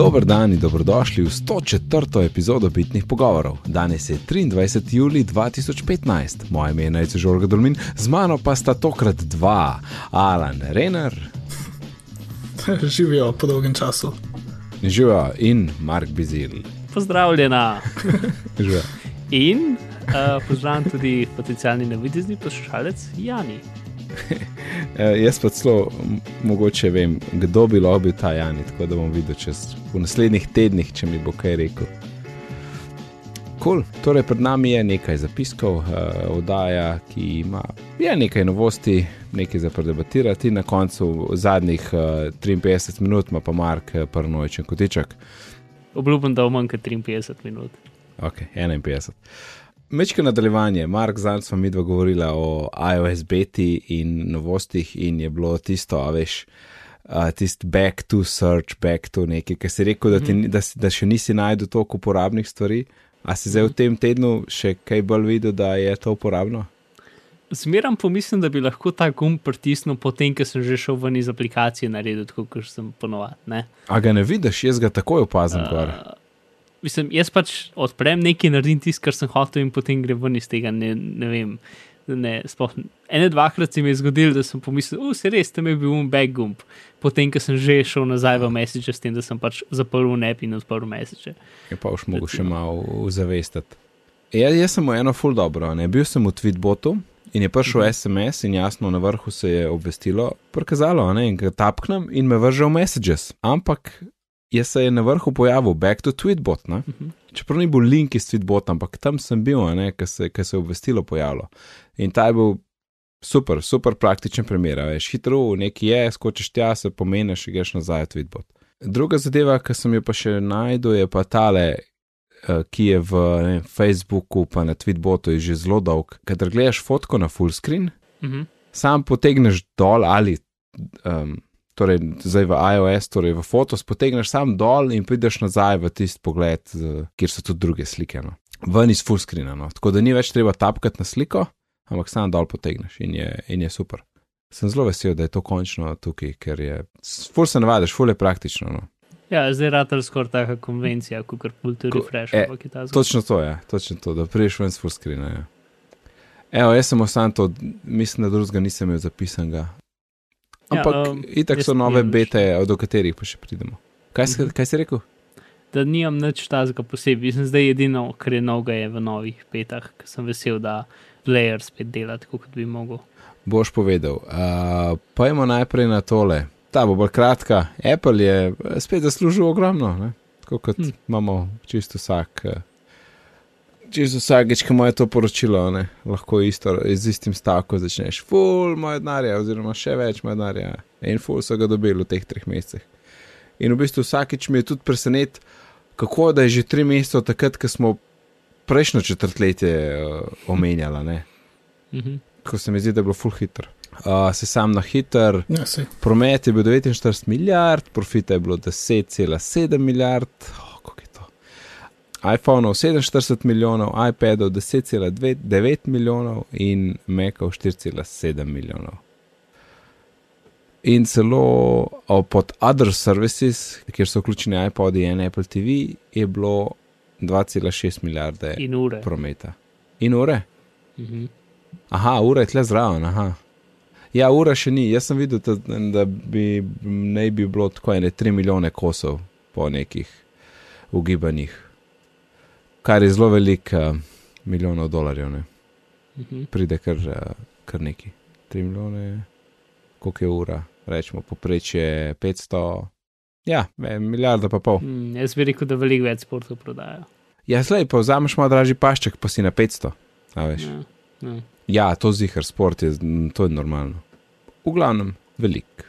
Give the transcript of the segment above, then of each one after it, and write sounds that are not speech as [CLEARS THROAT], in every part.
Dober dan in dobrodošli v 104. epizodo Bitnih pogovorov. Danes je 23. juli 2015, moje ime je Najce Žorga Dolmin, z mano pa sta tokrat dva, Alan Renner. [LAUGHS] Živijo po dolgem času. Živijo in Mark Bizil. Pozdravljena. [LAUGHS] In uh, pozdravljam tudi potencijalni navidezni poslušalec Jani. [LAUGHS] Eh, jaz pa celo mogoče vem, kdo bi lahko bil ta Jani, tako da bom videl čez v naslednjih tednih, če mi bo kaj rekel. Cool. Torej, pred nami je nekaj zapiskov, uh, oddaja, ki ima nekaj novosti, nekaj za predebatirati, na koncu zadnjih uh, 53 minut, ima pa Mark uh, Prnojčen kotiček. Obljubim, da bo manj kot 53 minut. Ok, 51. Mečko nadaljevanje, Mark, zdaj smo mi dva govorila o iOS beti in novostih, in je bilo tisto, a veš, uh, tisti back to search, back to nekaj, ki si rekel, da, ti, Mhm. da, da še nisi najdel toliko uporabnih stvari. A si zdaj v tem tednu še kaj bolj videl, da je to uporabno? Zmeram pomislim, da bi lahko ta gumb pritisnil, potem, ko sem že šel ven iz aplikacije, naredil tako, kot sem ponovadi. A ga ne vidiš, jaz ga takoj opazim. Uh, Mislim, jaz pač odprem nekaj, naredim tisto, kar sem hotel, in potem grem ven iz tega. Ne, ne vem. Ne, sploh, ene, dvakrat se mi je zgodilo, da sem pomislil, da se res tam je bil un back gumb, potem, ko sem že šel nazaj v message, s tem, da sem pač zaprl nep in odprl message. je pa už mogo še malo zavestati. Ja, jaz sem eno full dobro, ne bil sem v Tweetbotu. In je prišel -huh. SMS, in jasno na vrhu se je obvestilo, prikazalo, ne, in ga tapknem in me vrže v messages. Ampak je se je na vrhu pojavil back to tweetbot. Ne? Uh -huh. Čeprav ni bil link iz tweetbota, ampak tam sem bil, ker se, ker se je obvestilo pojavilo. In ta je bil super, super praktičen primer. Veš, hitro, nekaj je, skočiš tja, se pomeniš in greš nazaj v tweetbot. Druga zadeva, ki sem jo pa še najdel, je pa tale, eh, ki je v ne, vem, Facebooku, pa na tweetbotu, je že zelo dolg. Kadar gledaš fotko na full screen, Uh -huh. sam potegneš dol ali. Um, Torej, zdaj v iOS, torej v fotos, potegneš sam dol in prideš nazaj v tisti pogled, kjer so tudi druge slike. No. Ven iz full screena. No. Tako da ni več treba tapkati na sliko, ampak sam dol potegneš in je, in je super. Sem zelo vesel, da je to končno tukaj, ker je. Ful se navadiš, ful je praktično. No. Ja, zdaj je ratelj skoraj taka konvencija, kot kar pulti Ko- refresh. e, ampak je ta zgolj- Točno to je, točno to, da priješ ven iz full screena. Ja. Evo, jaz sem ostal to, mislim, da drugega nisem imel zapisanega. Ja, Ampak ja, um, itak so nove bete, do katerih pa še pridemo. Kaj, si- Mhm. kaj si rekel? da nimam nič tazga posebej. Mislim, zdaj edino, kar je novega, je v novih petah, ker sem vesel, da player spet dela tako, kot bi mogel. Boš povedal. Uh, Pojmo najprej na tole. Ta bo bolj kratka. Apple je spet zaslužil ogromno, ne? tako kot hm. Hm. imamo čisto vsak. eh, Čisto vsakeč, ko imajo to poročilo, ne? lahko isto, z istim stavkom začneš, ful, moj denarja, oziroma še več moj denarja. In ful so ga dobili v teh treh mesecih. In v bistvu vsakeč mi je tudi presenet, kako da je že tri mesece od takrat, ko smo prejšnjo četrtletje uh, omenjali, ne? Mhm. ko se mi zdi, da je bilo full hitro. Uh, se sam na hiter, Ja, promet je bil 49 milijard, profita je bilo 10,7 milijard, oh, kako je to. iPhone 47 milijonov, iPadov 10,9 milijonov in Macov 4,7 milijonov. In celo pod Other Services, kjer so vključeni iPodi in Apple TV, je bilo 2,6 milijarde In ure. prometa. In ure? Mhm. Aha, ura je tle zraven. Aha. Ja, ura še ni. Jaz sem videl, da, da bi naj bi bilo tako ene 3 milijone kosov po nekih ugibanjih, kar je zelo veliko uh, milijonov dolarjev. Ne? Mhm. Pride kar, uh, kar neki. 3 milijone, koliko je ura, rečemo, poprečje 500. Ja, milijarda pa pol. Mm, jaz bi rekel, da veliko več sportov prodajo. Ja, slej, pa vzameš malo dražji pašček, pa si na 500. A veš. Ja, ja. Ja, to zihar sport je, to je normalno. V glavnem, velik.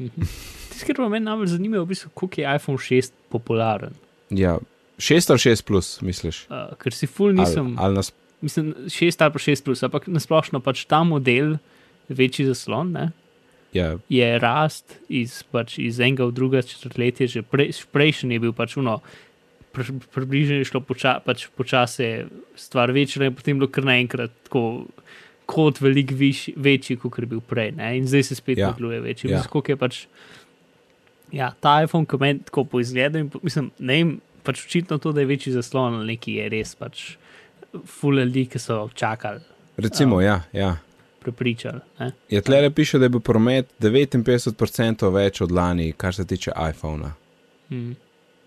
Mhm. Tisto, kar pa meni najbolj zanima, je v bistvu, koliko je iPhone 6 popularen. Ja, 6 ali 6 plus, misliš? Uh, ker si full nisem, Ali, ali nas, mislim, 6 ali pa 6 plus, ampak nasplošno pač ta model, večji zaslon, ne, ja, je rast iz, pač, iz enega v druga četrtletje, že prej, prejšnji je bil pač uno. pr- Približno je šlo poča, pač počasi stvar večja, in potem je bilo kar naenkrat tako kot veliko viš, večji, kot je bil prej. Ne? In zdaj se spet Ja. ja. deluje večji. Ja. Ja. Skok je pač Ja, ta iPhone, ki meni tako po izgledu, in po, mislim, ne vem, pač očitno to, da je večji zaslon ali neki je res pač ful ljudi, ki so čakali, Recimo, ja, ja. prepričali. Ne? Je tle piše, da je bil promet 59% več od lani, kar se tiče iPhona. Mm.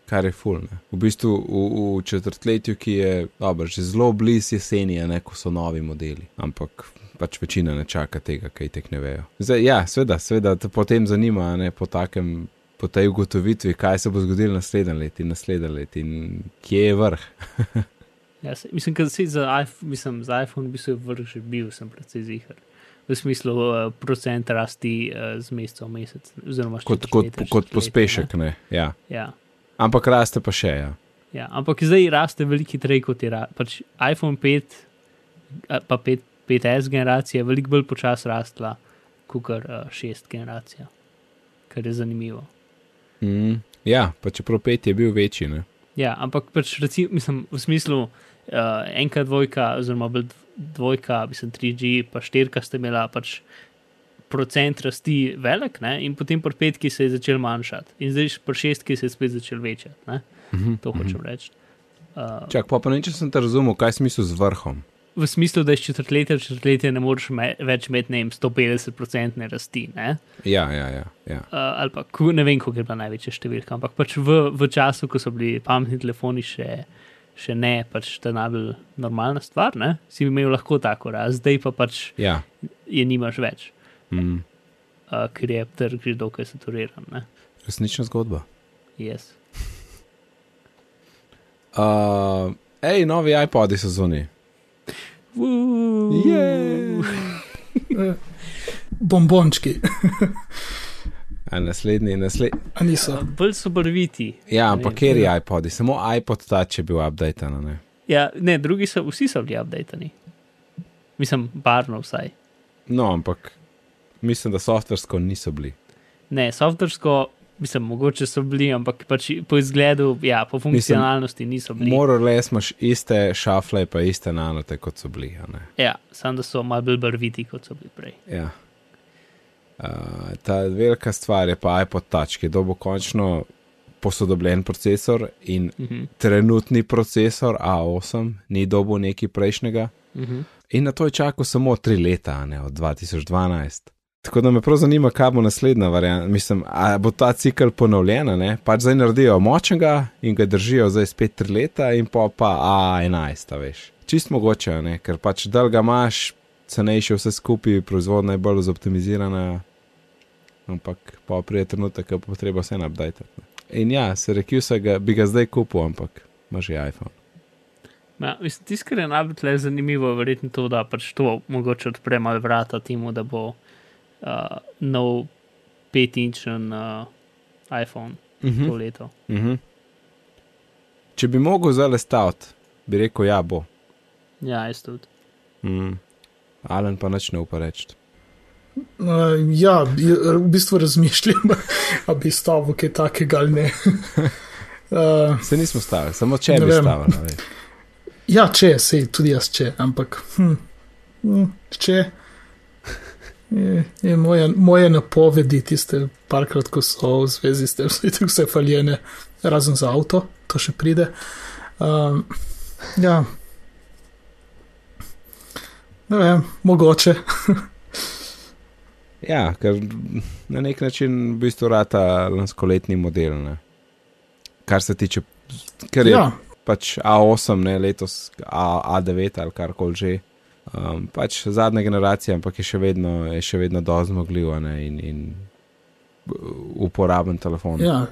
Kar je full. Ne? V bistvu v, v četrtletju, ki je dobro, že zelo blizu jeseni, je ne, ko so novi modeli. Ampak pač večina ne čaka tega, kaj tek ne vejo. Zdaj, ja, sveda, sveda, te potem zanima, ne, po, takem, po tej ugotovitvi, kaj se bo zgodilo naslednje leto in naslednje leto in kje je vrh. [LAUGHS] Ja, se, mislim, da si za, iPhone- mislim, za iPhone bi se vrh že bil, sem predvsej zihar. V smislu uh, procent rasti uh, z meseca v mesec. Oziroma, Kot, kot, četrtletja, kot četrtletja, pospešek, ne. Ja. Ne? Ja. Ampak raste pa še, ja. Ja, ampak zdaj raste veliko hitreje kot je pač iPhone 5, a, pa 5, 5S generacija, je veliko bolj počasi rastla kot uh, 6 generacija, kar je zanimivo. Mm. Ja, pa čeprav pet je bil večji, ne. Ja, ampak pač recimo, mislim, v smislu uh, enka, dvojka, oziroma dvojka, mislim, 3G, pa štirka ste imela pač procent rasti velik, ne? in potem pri petki se je začel manjšati, in zdaj pri šestki se je spet začel večati. Ne? Mhm. To hočem reči. Uh, Čak, pa pa ne, če sem te razumel, kaj je smisel z vrhom. V smislu, da iz četrtletja v četrtletje ne moreš me, več imeti ne vem, 150-odstotne rasti. Ne? Ja, ja, ja. ja. Uh, ali pa ne vem, koliko je bila največja številka, ampak pač v, v času, ko so bili pametni telefoni še, še ne, pač ta najbolj normalna stvar, ne? si imel lahko tako rast, zdaj pa pač ja. je nimaš več, Mm. uh, ker je trg že dokaj saturiran. Ne? Resnična zgodba. Yes. [LAUGHS] Uh, ej, novi iPodi so zunaj. [LAUGHS] Bombončki, A naslednji, naslednji. a niso. Bolj so barviti. Ja, ampak kjer je iPodi? Samo iPod ta, če je bil updatan. Ne? Ja, ne, drugi so, vsi so bili updateni. Mislim, barno vsaj. No, ampak mislim, da softversko niso bili. Ne, softversko, mislim, mogoče so bili, ampak pač po izgledu, ja, po funkcionalnosti niso bili. Moral les imaš iste šafle, pa iste nanote, kot so bili. Ja, samo da so malo bolj barviti, kot so bili prej. Ja. Uh, ta velika stvar je pa iPod Touch, ki dobo končno posodobljen procesor in Uh -huh, trenutni procesor A8 ni dobo neki prejšnjega. uh -huh. In na to je čakal samo tri leta, ne od 2012. Tako da me prav zanima, kaj bo naslednja varianta. Mislim, ali bo ta cikl ponovljen, a ne? pač zdaj naredijo močnega in ga držijo zdaj spet tri leta, in pa pa A11, a veš. Čist mogoče, ne? ker pač dolga imaš, cenejše vse skupaj, proizvodnja je bolj zoptimizirana, ampak pa prije trenutek, ko bo treba vse update. In ja, se rekel, ga, bi ga zdaj kupil, ampak ima že iPhone. Ja, mislim, tisto, kar je najbolj zanimivo, je verjetno to, da pač to mogoče odpre malo vrata temu, da bo uh, nov 5-inčen uh, iPhone Mhm. to leto. Uh -huh. Če bi mogel zdaj staviti, bi rekel, ja, bo. Ja, jaz tudi. Mm. Alen pa nič ne upa reči. Uh, ja, bi- v bistvu razmišljam, [LAUGHS] ali bi stavil kaj takega ali ne. [LAUGHS] Uh, Se nismo stavili, samo če bi stavili. ja, če, sej tudi jaz če, ampak hm, hm, če. Je, je moje, moje napovedi, tiste parkrat, ko so v zvezi s tem, [LAUGHS] so itak vse faljene, razen za avto, to še pride. Um, ja, ne vem, mogoče. [LAUGHS] Ja, ker na nek način v bistvu rata lanskoletni model. Ne? Kar se tiče, ker je ja. Ja, pač A8, ne letos A, A9 ali kar koli že. Um, pač zadnja generacija, ampak je še vedno, je še vedno dovolj zmogljiv a ne, in, in uporaben telefon. ja.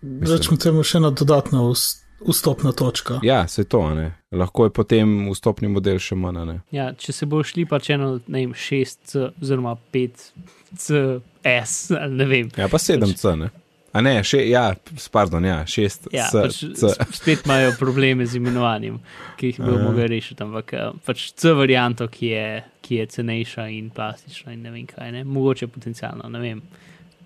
rečemo temu še ena dodatna vs- vstopna točka. ja se to, a ne. Lahko je potem vstopni model še manj. Ja, če se bo šli pač eno, ne vem, 6C oziroma 5CS, ali ne vem. Ja, pa 7C, ne. A ne, še, ja, s- pardon, ja, 6 Ja, C, pač C. s- spet imajo probleme z imenovanjem, ki jih bo Aha. mogel rešiti. Ampak eh, pač C varianto, ki je, ki je cenejša in plastična in ne vem kaj, ne? mogoče potencialno, ne vem.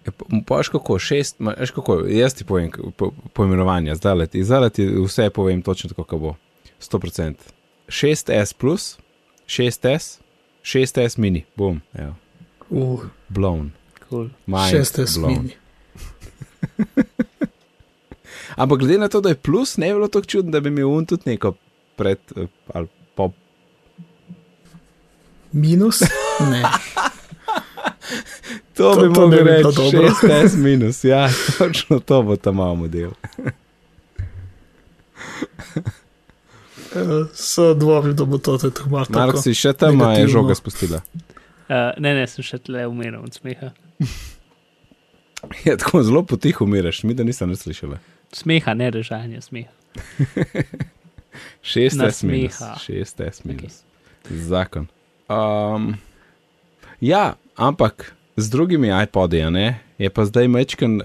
Ja, pa- pa veš kako, šest, veš kako, jaz ti povem k- po, poimenovanja, zdaj leti, zdaj leti vse povem točno tako, kako bo. 100%. 6S plus, 6S, 6S mini, bom, evo, Uh, blown. Cool. Mind šeste blown. smini. [LAUGHS] Ampak glede na to, da je plus, ne bi bilo tako čudno, da bi imel un tudi neko pred eh, ali po. Minus? Ne. [LAUGHS] To, To- bi to mogel ne bi bilo reči, dobro. 16 minus, ja, [LAUGHS] točno to bo ta malo model. Eh, So dvomili, da bo to tako malo Mark si še tam, a je žoga spustila. Uh, ne, ne, sem še tle umiral od smeha. [LAUGHS] Ja, tako zelo potiho umiraš, mi da nisem slišala. Smeha, ne režanja, smeha. [LAUGHS] 16 minus. Nasmeha. 16 minus. Zakon. Um, ja, ampak z drugimi iPodi, a ne, je pa zdaj mečken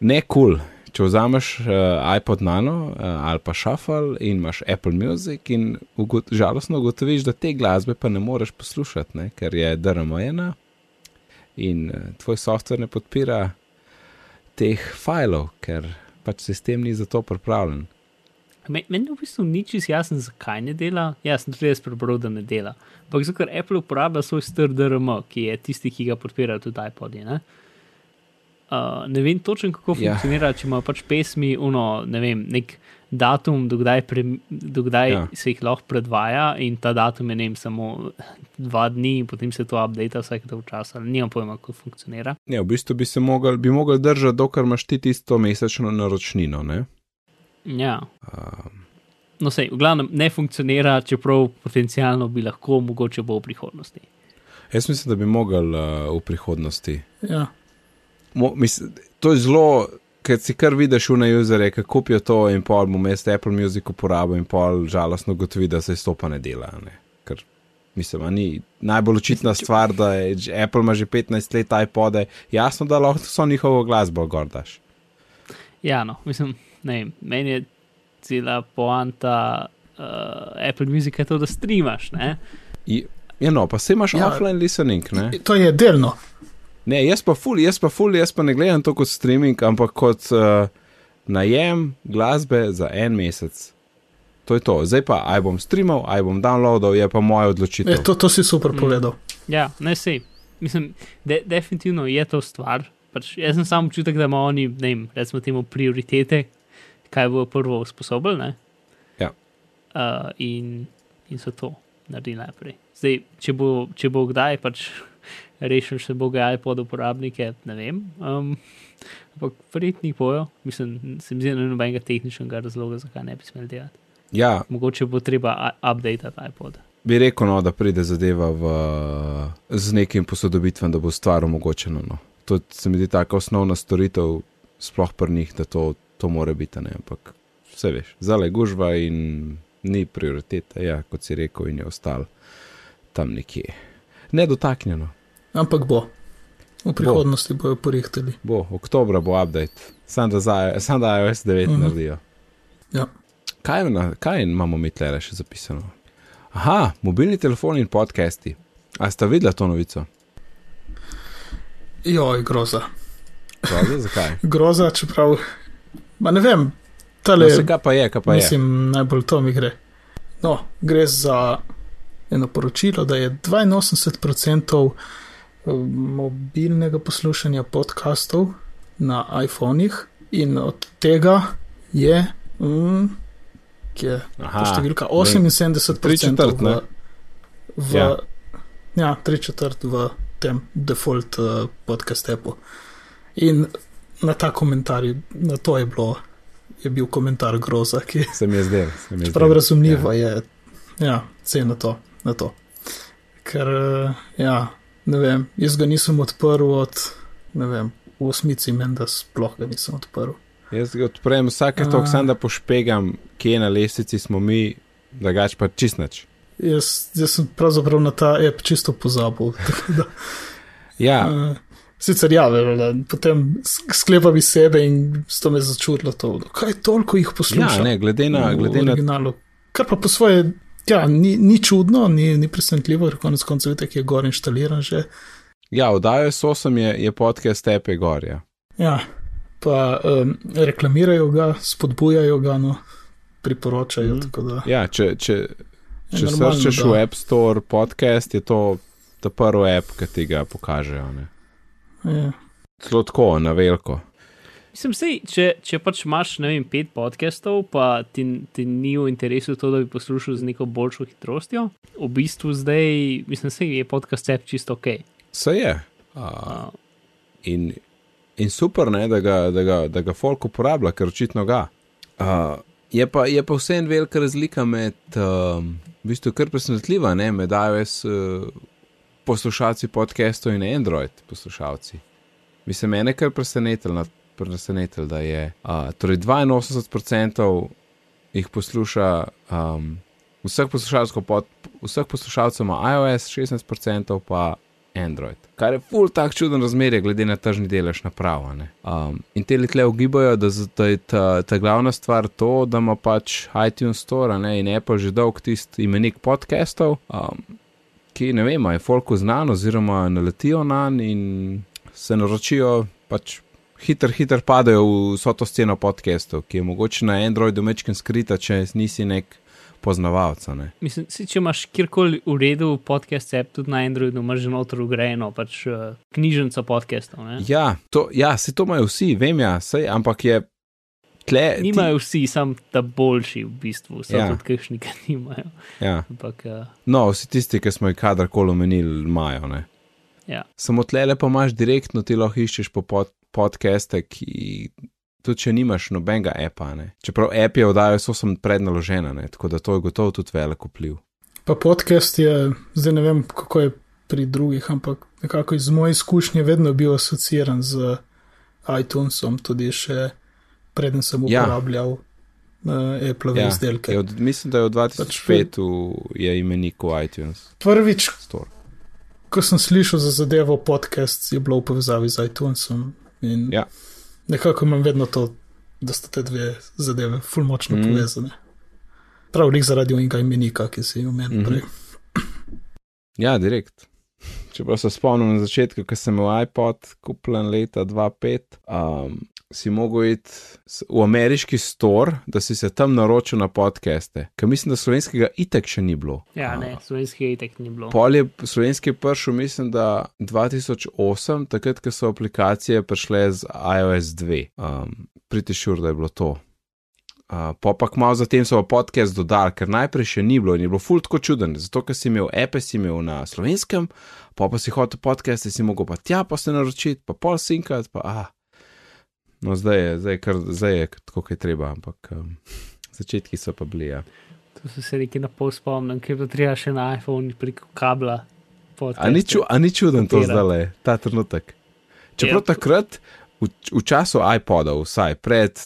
ne kul. Cool. Če vzameš uh, iPod Nano uh, ali pa Shuffle in imaš Apple Music, in ugot, žalostno ugotoviš, da te glasbe pa ne moreš poslušati, ne, ker je DRM-ena in uh, tvoj softver ne podpira teh filev, ker pač sistem ni za to pripravljen. Me- Meni v bistvu ni čisto jasno, zakaj ne dela. Ja, sem tudi jaz prebral, da ne dela. Ampak zato, ker Apple uporablja svoj star DRM, ki je tisti, ki ga podpira tudi iPodi. Ne, uh, ne vem točno, kako Ja. funkcionira, če imajo pač pesmi, uno, ne vem, nek datum, dokdaj, pre, dokdaj Ja. ja. se jih lahko predvaja, in ta datum je ne vem, samo dva dni, in potem se to update vsake toliko časa. Nimam pojma, kako funkcionira. Ne, v bistvu bi se mogel, bi mogel držati, dokler imaš ti tisto mesečno naročnino. Ne? Ja. Um, No, sej, v glavnem ne funkcionira, čeprav potencialno bi lahko, mogoče bo v prihodnosti. jaz mislim, da bi mogel uh, v prihodnosti. Ja. Mo, mis, to je zelo, ker si kar vidiš v na-userje, ki kupijo to in pol bom jaz Apple Music uporabil in pol žalostno gotovi, da se to pa ne dela. Ne? Ker mislim, a ni najbolj očitna stvar, da je že- Apple ima že 15 let iPode, jasno, da lahko so njihovo glasbo gordaš. Ja, no, mislim, ne vem, meni je cela poanta uh, Apple Music je to, da streamaš. Ne? I- Ja, no, pa se imaš ja. offline listening, ne? To je delno. Ne, jaz pa ful, jaz pa ful, jaz pa ne gledam to kot streaming, ampak kot uh, najem glasbe za en mesec. To je to. Zdaj pa, aj bom streamal, aj bom downloadal, je pa moja odločitev. E, to, to si super Mm. povedal. Ja, ne sej. Mislim, de, definitivno je to stvar. Pač jaz sem samo občutek, da imajo oni, ne vem, recimo temu prioritete, kaj bo prvo usposobili. ne. Ja. Uh, in, in so to naredili najprej. Zdaj, če bo, če bo kdaj pač rešil še boge iPod uporabnike, ne vem. Um, ampak verjetno jih bojo. Mislim, se mi zdi, da ni nobenega tehničnega razloga, zakaj ne bi smeli delati. Ja, Mogoče bo treba a- updatati iPod. bi rekel, no, da pride zadeva v, z nekim posodobitvam, da bo stvar omogočena. No. To se mi zdi tako osnovna storitev, sploh pri njih, da to, to more biti. Ne? Ampak vse veš, zale gužva in ni prioritete, ja, kot si rekel, in je ostal tam nekje. Nedotaknjeno. Ampak bo. V prihodnosti bojo porihtali. Bo, oktobra bo update, sam da, za, sam da iOS 9 Mhm. uh -huh. naredijo. Ja. Kaj, na, kaj imamo mi tle še zapisano? Aha, mobilni telefoni in podcasti. A sta videla to novico? Joj, groza. Pravda, zakaj? [LAUGHS] Groza, čeprav. Ma ne vem, No, tale, se kaj pa je, kaj pa je. mislim, najbolj to mi gre. No, gre za eno poročilo, da je 82% mobilnega poslušanja podkastov na iPhonih in od tega je, mm, ki je Aha, številka, vem. 78% Tri četrt, v, v, Ja. ja. tri četrt v tem default uh, podcast appu. In na ta komentar, na to je bilo, je bil komentar groza, ki [LAUGHS] Se mi je zdel. mi je Prav zdel. razumljivo ja. je, ja, cen na to, na to. Ker, eh, ja, ne vem, jaz ga nisem odprl od, ne vem, v osmici meni, da sploh ga nisem odprl. Jaz ga odprem vsake A. tok, sam da pošpegam, kje na lestvici smo mi, drugač pa čist nič. Jaz, jaz sem pravzaprav na ta app čisto pozabil. [LAUGHS] da, Ja, eh, Sicer ja, vele, potem sk- sklepam iz sebe in s to me začudilo to, kaj toliko jih posluša. ja ne, glede na, glede na originalu. Kar pa po svoje, ja, ni, ni čudno, ni, ni presenetljivo, ker konec koncev vidite, je gor inštaliran že. Ja, v iOS 8 je, je podcast Tepe Gorja. Ja, pa um, reklamirajo ga, spodbujajo ga, no, priporočajo. Da, Ja, če, če, je če srčeš da- v App Store podcast, je to ta prvi app, ki ti ga pokažejo. Ne? Ja. Celo tako, na veliko. Mislim, sej, če, če pač imaš ne vem, pet podcastov, pa ti, ti ni v interesu to, da bi poslušal z neko boljšo hitrostjo, v bistvu zdaj, mislim, da je podcast app čisto ok. Vse je. Uh, in, in super, ne, da, ga, da, ga, da ga folk uporablja, ker očitno ga. Uh, je pa, je pa vseeno velika razlika med, uh, v bistvu, kar presenetljiva, ne, med iOS uh, poslušalci podcastov in Android poslušalci. Mislim, mene kar presenetilo, presenetil, da je uh, torej 82% jih posluša, um, vseh pod, vseh poslušalcev ima iOS, 16% pa Android. Kar je full tak čuden razmerje, glede na tržni delež naprav. Um, in te letle ugibajo, da, da je ta, ta glavna stvar to, da ima pač iTunes Store ne, in Apple že dolg tisti imenik podcastov, um, ki ne vem, je folku znan oziroma naletijo na njega in se naročijo pač. Hiter, hiter padajo v vso to sceno podcastov, ki je mogoče na Androidu mečken skrita, če nisi nek poznavalca. Mislim, si, če imaš kjerkoli v redu podcast, app, tudi na Androidu, imaš že noter ugrajeno pač, uh, knjižnico podcastov. Ne? Ja, to, ja, se to imajo vsi, vem ja, sej, ampak je. Tle, nimajo ti... vsi, samo ta boljši, v bistvu, vse ja. tudi kakšni, ki nimajo. Ja. Ampak, uh... No, vsi tisti, ki smo jih kadarkoli omenili, imajo. Ja. Samo tle le pa imaš direktno, ti lahko iščeš po pod, podcaste, ki tudi če nimaš nobenega apa. Ne? Čeprav app je oddajo, so sem prednaložena, ne? tako da to je gotovo tudi velik vpliv. Pa podcast je, zdaj ne vem, kako je pri drugih, ampak nekako iz moje izkušnje vedno bil asociiran z iTunesom, tudi še preden sem ja. uporabljal. Uh, Apple ja, izdelke. Od, mislim, da je od 2005 pač, je imenik v iTunes. Prvič, Store. ko sem slišal za zadevo podcast, je bilo v povezavi z iTunesom. In ja nekako imam vedno to, da sta te dve zadeve fulmočno mm. povezane. Prav lik zaradi unega imenika, ki si omenil mm -hmm. prej. Ja, direkt. Če pa se spomnim na začetku, ko sem imel iPod, kupljen leta 2005, um, si mogel iti v ameriški store, da si se tam naročil na podcaste. Ker mislim, da slovenskega itek še ni bilo. Ja, ne, slovenskega itek ni bilo. Pol je slovenski pršel, mislim, da 2008, takrat, ko so aplikacije prišle z iOS 2. Um, Priti šur, da je bilo to. Uh, pa pa malo zatem so podcast dodali, ker najprej še ni bilo in je bilo fult tako čuden, zato ker si imel epe, si imel na slovenskem, pa pa si hotel podcast, si mogel pa tja pa se naročiti, pa pol sinkat, pa ah. No, zdaj je, zdaj, kar, zdaj je tako, kot je treba, ampak um, začetki so pa bili. Ja. To so se neki na pol spomnim, ker je to treba še na iPhone preko kabla. A ni, ču, a ni čuden to zdaj le, ta trenutek. Čeprav yep. takrat, v, v času iPodov, vsaj pred,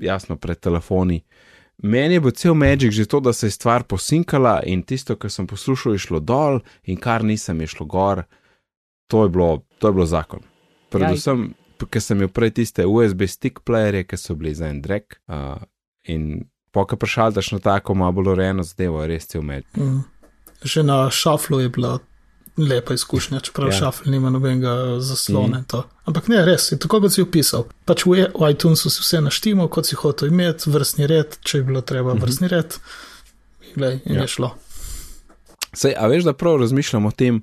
jasno, pred telefoni, meni je bil cel Magic že to, da se je stvar posinkala in tisto, kar sem poslušal, je šlo dol in kar nisem, je šlo gor. To je bilo, to je bilo zakon. Predvsem. Ker sem imel prej tiste USB stick playerje, ki so bili za en drek. Uh, in pokaj prešaldaš na tako malo bolj urejeno zadevo, res cel med. Mm. Že na šaflu je bila lepa izkušnja, čeprav ja. šafl nima nobenega zaslona. Mm. Ampak ne, res je tako, kot si opisal. Pač v, v iTunesu si vse naštimo, kot si hotel imeti, vrstni red, če je bilo treba mm -hmm. vrstni red. Glej, in ja. je šlo. Sej, a veš, da prav razmišljam o tem,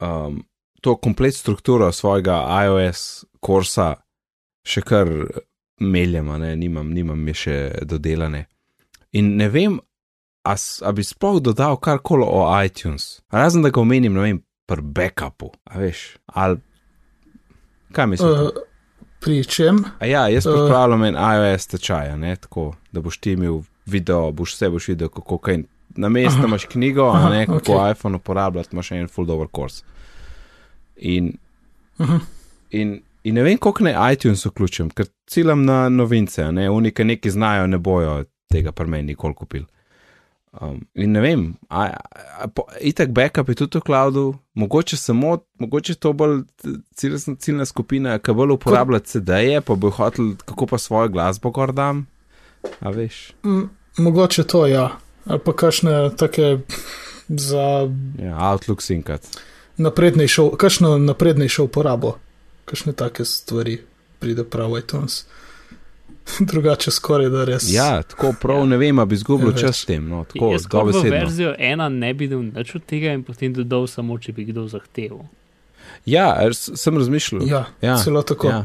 um, to komplet strukturo svojega iOS korsa še kar meljema, ne? nimam, nimam je še dodelane. In ne vem, a, a bi sploh dodal karkoli o iTunes, razen da ga omenim, ne vem, pri backupu, a veš, ali kaj misliš? Uh, pri čem? A ja, jaz uh, pripravljam en iOS tečaj, ne tako, da boš ti imel video, boš vse boš videl, kako kaj. Na mestu imaš knjigo, aha, ne, kako okay. iPhone uporabljati, imaš en full dobro kurs. In, uh -huh. in In ne vem, kako naj iTunes vključim, ker ciljam na novince, ne unike neki znajo, ne bojo tega pri meni nikoli kupili. Um, in ne vem, itek backup je tudi v cloudu, mogoče samo, mogoče to bolj ciljna, ciljna skupina, ki bolj uporablja CD-je, pa bo hotel, kako pa svojo glasbo gor dam. A veš? M mogoče to, ja. Ali pa kakšne take za. Ja, Outlook sinkat. Naprednejšo, kakšno naprednejšo uporabo kakšne take stvari pride prav iTunes. [LAUGHS] Drugače, skoraj da res. Ja, tako prav ne vem, bi izgubil ja, čas s tem. No, tako, jaz kot v verzijo ena ne bi dal nič od tega in potem dodal samo, če bi kdo zahteval. Ja, sem razmišljal. Ja, ja celo tako. Ja.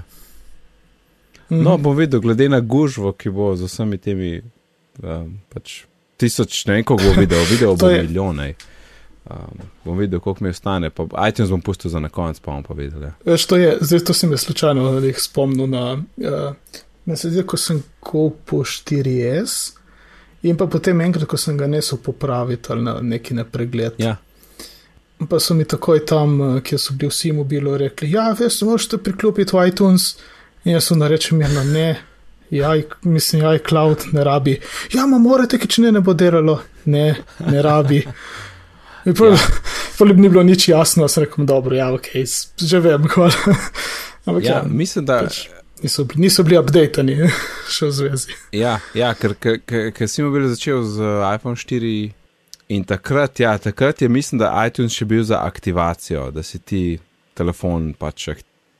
No, bom videl, glede na gužvo, ki bo z vsemi temi. Um, pač tisoč, ne vem, koliko bo videl, videl bo je- milijone. Um, bom videl, koliko mi ostane, pa iTunes bom pustil za na konec, pa bom pa videl. Ja. Veš, to je, zdaj to si me slučajno spomnil na, uh, na sedaj, ko sem kupil 4S in pa potem enkrat, ko sem ga nesel popraviti ali na neki na pregled. Ja. Pa so mi takoj tam, eh, kjer so bili vsi mobili, rekli: Ja, veš, možete priklopiti v iTunes. In jaz sem rečem, ja, ne, ja, mislim, ja, cloud ne rabi. Ja, ma morate, ker če ne, ne bo delalo. Ne, ne rabi. In pol, ja. [LAUGHS] pol ni bilo nič jasno, sem rekel, dobro, ja, ok, že vem, [LAUGHS] hvala. Ampak ja, Ja, mislim, da. pač niso, niso bili updatani [LAUGHS] še v zvezi. Ja, ja ker, ker, ker, ker si mobil začel z iPhone 4 in takrat, ja, takrat je mislim, da iTunes še bil za aktivacijo, da si ti telefon pač,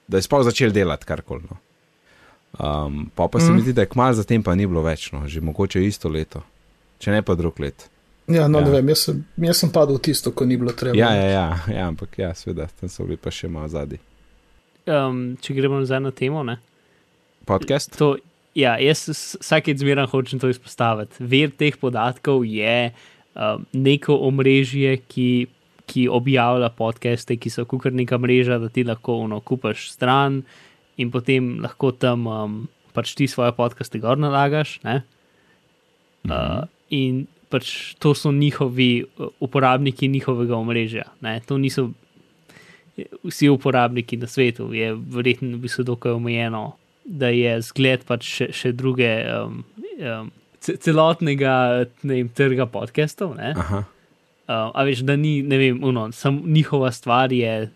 da je sploh začel delati karkoli. No. Um, pa pa se Mhm. mi zdi, da je kmalu zatem pa ni bilo več, no, že mogoče isto leto, če ne pa drug let. Ja, no, Ja. ne vem, jaz sem, jaz sem padel v tisto, ko ni bilo treba. Ja, ja, ja, ja ampak ja, seveda, tam so bili pa še malo zadnji. Um, če gremo nazaj na temo, ne. Podcast? To, ja, jaz s- vsakeč zmeraj hočem to izpostaviti. Ver teh podatkov je um, neko omrežje, ki, ki objavlja podcaste, ki so kukar neka mreža, da ti lahko uno, kupaš stran in potem lahko tam um, pač ti svoje podcaste gor nalagaš. Ne? Uh, in pač to so njihovi uh, uporabniki njihovega omrežja. Ne? To niso vsi uporabniki na svetu, je verjetno v bistvu dokaj omejeno, da je zgled pač še, še druge. Um, um, ce- Celotnega ne vem, trga podcastov, Uh, a veš, da ni, ne vem, uno, sam njihova stvar je,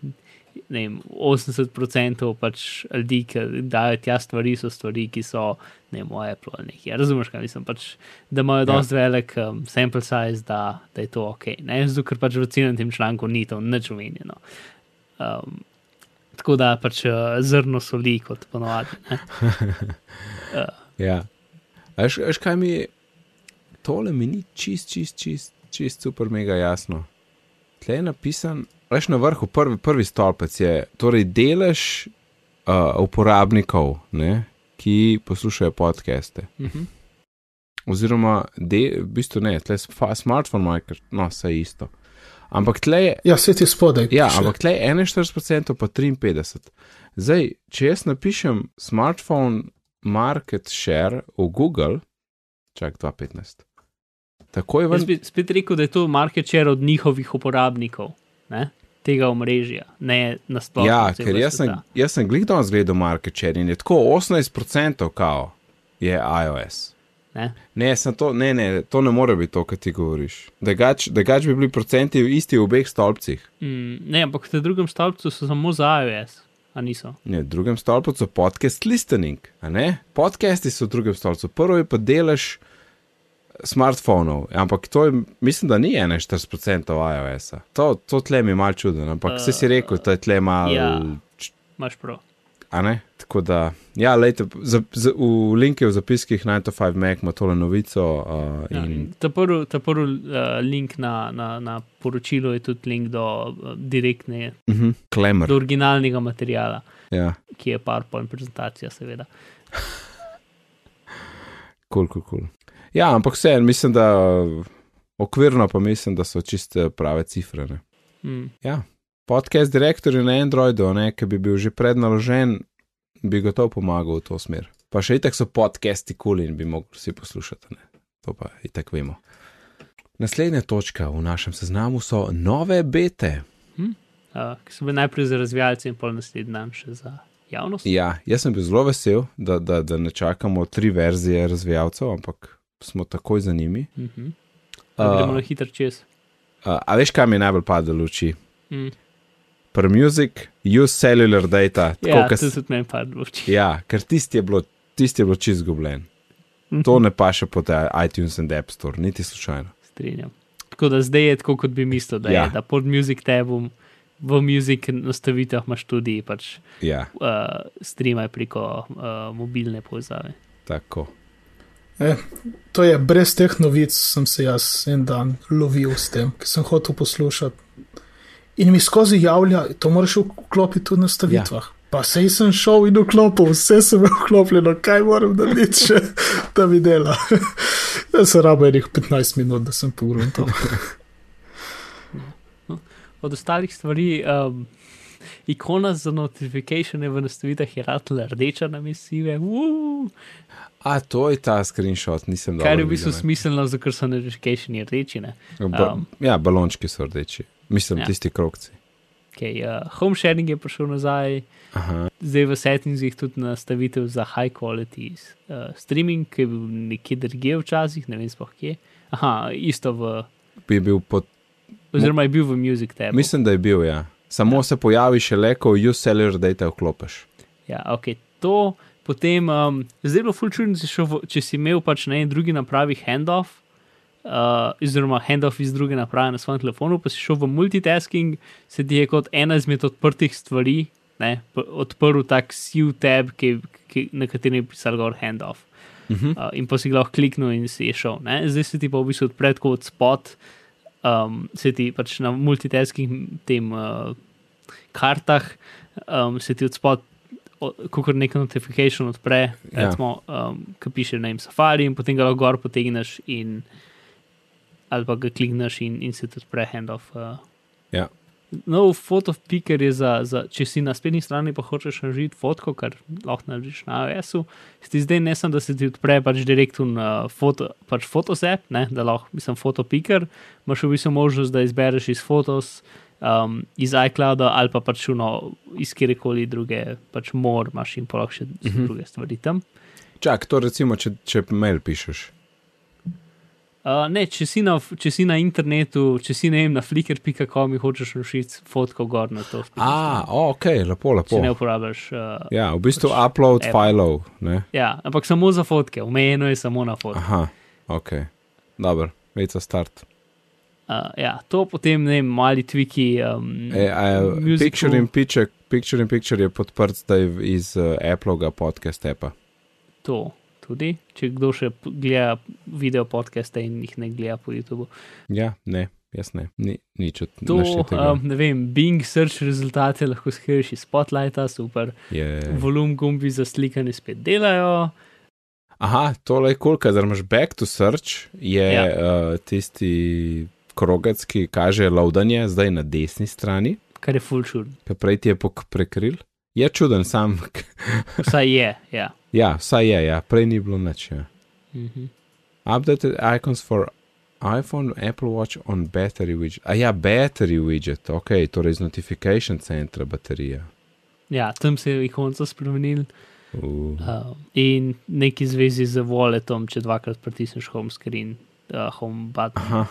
vem, 80% pač ljudi, ki dajo tja stvari, so stvari, ki so, ne vem, moje Apple ali nekaj. Razumeš, kaj mislim, pač, da imajo Ja. dosti velik um, sample size, da, da je to ok. Ne, zato ker pač v celem tem članku ni to nič omenjeno. Um, tako da pač uh, zrno soli, kot ponovadi. ne. [LAUGHS] ja. Veš, veš, kaj mi je? Tole mi ni čist, čist, čist, čist super, mega jasno. Tle je napisan, veš na vrhu, prvi, prvi stolpec je torej delež uh, uporabnikov, ne, ki poslušajo podcaste. Mhm. Oziroma, de, v bistvu ne, tle je smartphone maker, no, vse isto. Ampak tle je, Ja, svet je spodaj. ja, piše. ampak tle je 41%, pa 53%. Zdaj, če jaz napišem smartphone market share v Google, čak 215. Takoj Jaz ven. bi spet rekel, da je to market share od njihovih uporabnikov, ne? Tega omrežja, ne nasplošno. Ja, celega ker jaz sem, jaz sem glih danes gledal market share in je tako 18% kao je iOS. Ne? Ne, to, ne, ne, to ne more biti to, kar ti govoriš. Da gač, da gač bi bili procenti isti v obeh stolpcih. Mm, ne, ampak v drugem stolpcu so samo za iOS, a niso. Ne, v drugem stolpu so podcast listening, a ne? Podcasti so v drugem stolpu, prvo je pa delež smartfonov, ampak to je, mislim, da ni 41% iOS-a. To, to tle mi je mal čuden, ampak vse si rekel, da je tle mal. ja. Imaš prav. A ne? Tako da, ja, lejte, za, za, v linku v zapiskih 9to5 Mac ima tole novico. Uh, Ja, in, in ta prvi prv, uh, link na, na, na poročilo je tudi link do uh, direktne, uh -huh, Klemer. do originalnega materiala, Ja, ki je PowerPoint prezentacija, seveda. kul, kul, kul. Ja, ampak vse, mislim, da okvirno pa mislim, da so čiste prave cifre. Ne? Mm. Ja, podcast direktorju na Androidu, ne, ki bi bil že prednaložen, bi gotovo pomagal v to smer. Pa še itek so podcasti kul cool in bi mogli vsi poslušati. Ne. To pa itek vemo. Naslednja točka v našem seznamu so nove bete. Uh, ki so bili najprej za razvijalce in pol naslednji dan še za javnost. Ja, jaz sem bil zelo vesel, da, da, da ne čakamo tri verzije razvijalcev, ampak smo takoj za njimi. Uh -huh. uh, gremo na hitro čez. Uh, a veš, kaj mi je najbolj padlo oči? Mm. Per music, use cellular data. tako Ja, kot to tudi meni padlo oči. ja, ker tisti je bilo, tisti je bilo čist zgubljen. Mhm. To ne paše pod iTunes in App Store, niti slučajno. Strinjam. Tako da zdaj je tako, kot bi mislil, da Ja. je. Da pod Music tabom, v Music nastavitvah imaš tudi pač Ja, uh, streamaj preko uh, mobilne povezave. tako. E, to je brez teh novic, sem se jaz en dan lovil s tem, ki sem hotel poslušati. In mi skozi javlja, to moraš vklopiti tudi na stavitvah. Pa sej sem šel in vklopil, vse sem [LAUGHS] vklopljeno, kaj moram narediti, še, [LAUGHS] da mi dela. [LAUGHS] Jaz sem rabo enih 15 minut, da sem pogledal to. Od ostalih stvari, um, ikona za notifikacije v nastavitvah je ratla rdeča na mesive. A to je ta screenshot, nisem dobro Kar je v bistvu smiselno, zato so notifikacije rdeči. Ne? Ba, Um, ja, balončki so rdeči. Mislim, Ja. ja. tisti krokci. Okay, uh, home sharing je prišel nazaj, Aha. zdaj v settingsih tudi nastavitev za high quality uh, streaming, ki je bil nekje drugje včasih, ne vem sploh kje. Aha, isto v, Bi bil pod, oziroma je bil v Music tabu. mislim, da je bil, ja. Samo ja. se pojavi šele, ko you seller data vklopiš. Ja, ok, to potem, um, zdaj bilo full čudno, če, šel če si imel pač na eni drugi napravi handoff, uh, oziroma handoff iz druge naprave na svojem telefonu, pa si šel v multitasking, se ti je kot ena izmed odprtih stvari, ne, odprl tak siv tab, ki, ki, na katerem je pisal gor handoff. Uh -huh. Uh, in pa si lahko kliknil in si je šel. Ne? Zdaj se ti pa v bistvu odpre tako od spot, um, se ti pač na multitasking tem uh, kartah, um, se ti od spot, kot neka notifikation odpre, Ja. recimo, um, ki piše na Safari in potem ga lahko gor potegneš in ali pa ga klikneš in, in se ti odpre handoff. Uh. Ja. Nov fotopiker je za, za, če si na spletni strani pa hočeš narediti fotko, kar lahko narediš na iOS-u, ti zdaj ne samo, da se ti odpre pač direktno na foto, pač fotosep, ne, da lahko, mislim, fotopiker, imaš v bistvu možnost, da izbereš iz fotos, um, iz iClouda ali pa pač uno, iz kjerkoli druge, pač mor imaš in pa lahko še uh Mhm. -huh. druge stvari tam. Čak, to recimo, če, če mail pišeš. Uh, ne, če si, na, če si na internetu, če si vem, na flickr.com in hočeš nošiti fotko gor na to. A, stran, o, ok, lepo, lepo. Če ne uporabljaš. Uh, Ja, v bistvu pač upload app. filov. Ne? Ja, ampak samo za fotke, omejeno je samo na fotke. Aha, ok. Dobro, vejca start. Uh, ja, to potem ne vem, mali tviki. Um, E, a, picture in picture, picture in picture je podprt zdaj iz uh, Applega podcast appa. To tudi, če kdo še gleda video podcaste in jih ne gleda po YouTubu. Ja, ne, jaz ne, Ni, nič od To, naštetega. um, ne vem, Bing search rezultate lahko skriš iz Spotlighta, super. Je... Volum gumbi za slikanje spet delajo. Aha, tole je kul, cool, ker imaš back to search, je ja. uh, tisti krogec, ki kaže loadanje, zdaj na desni strani, Kar je full čuden. ki prej ti je pok prekril. Je čuden sam. [LAUGHS] Vsaj je, ja. ja, vsaj je, ja, prej ni bilo nič. Ja. Mhm. Updated icons for iPhone, Apple Watch on battery widget. A ja, battery widget, ok, torej iz notification centra baterija. Ja, tam se je ikonca spremenil. Uh. Uh, in neki zvezi z walletom, če dvakrat pritisneš home screen, uh, home button. Aha.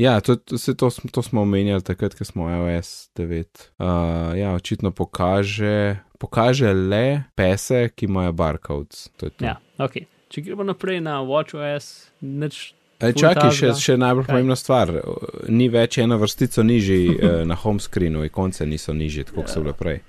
Ja, to, to, to, to smo omenjali takrat, ko smo iOS 9. Uh, ja, očitno pokaže, pokaže le pese, ki imajo barcodes. To je to. Ja, ok. Če gremo naprej na WatchOS, nič. E, čakaj, še, še najbolj Kaj? pomembna stvar. Ni več ena vrstica nižji [LAUGHS] eh, na home screenu, ikonce niso tako kot so bile prej.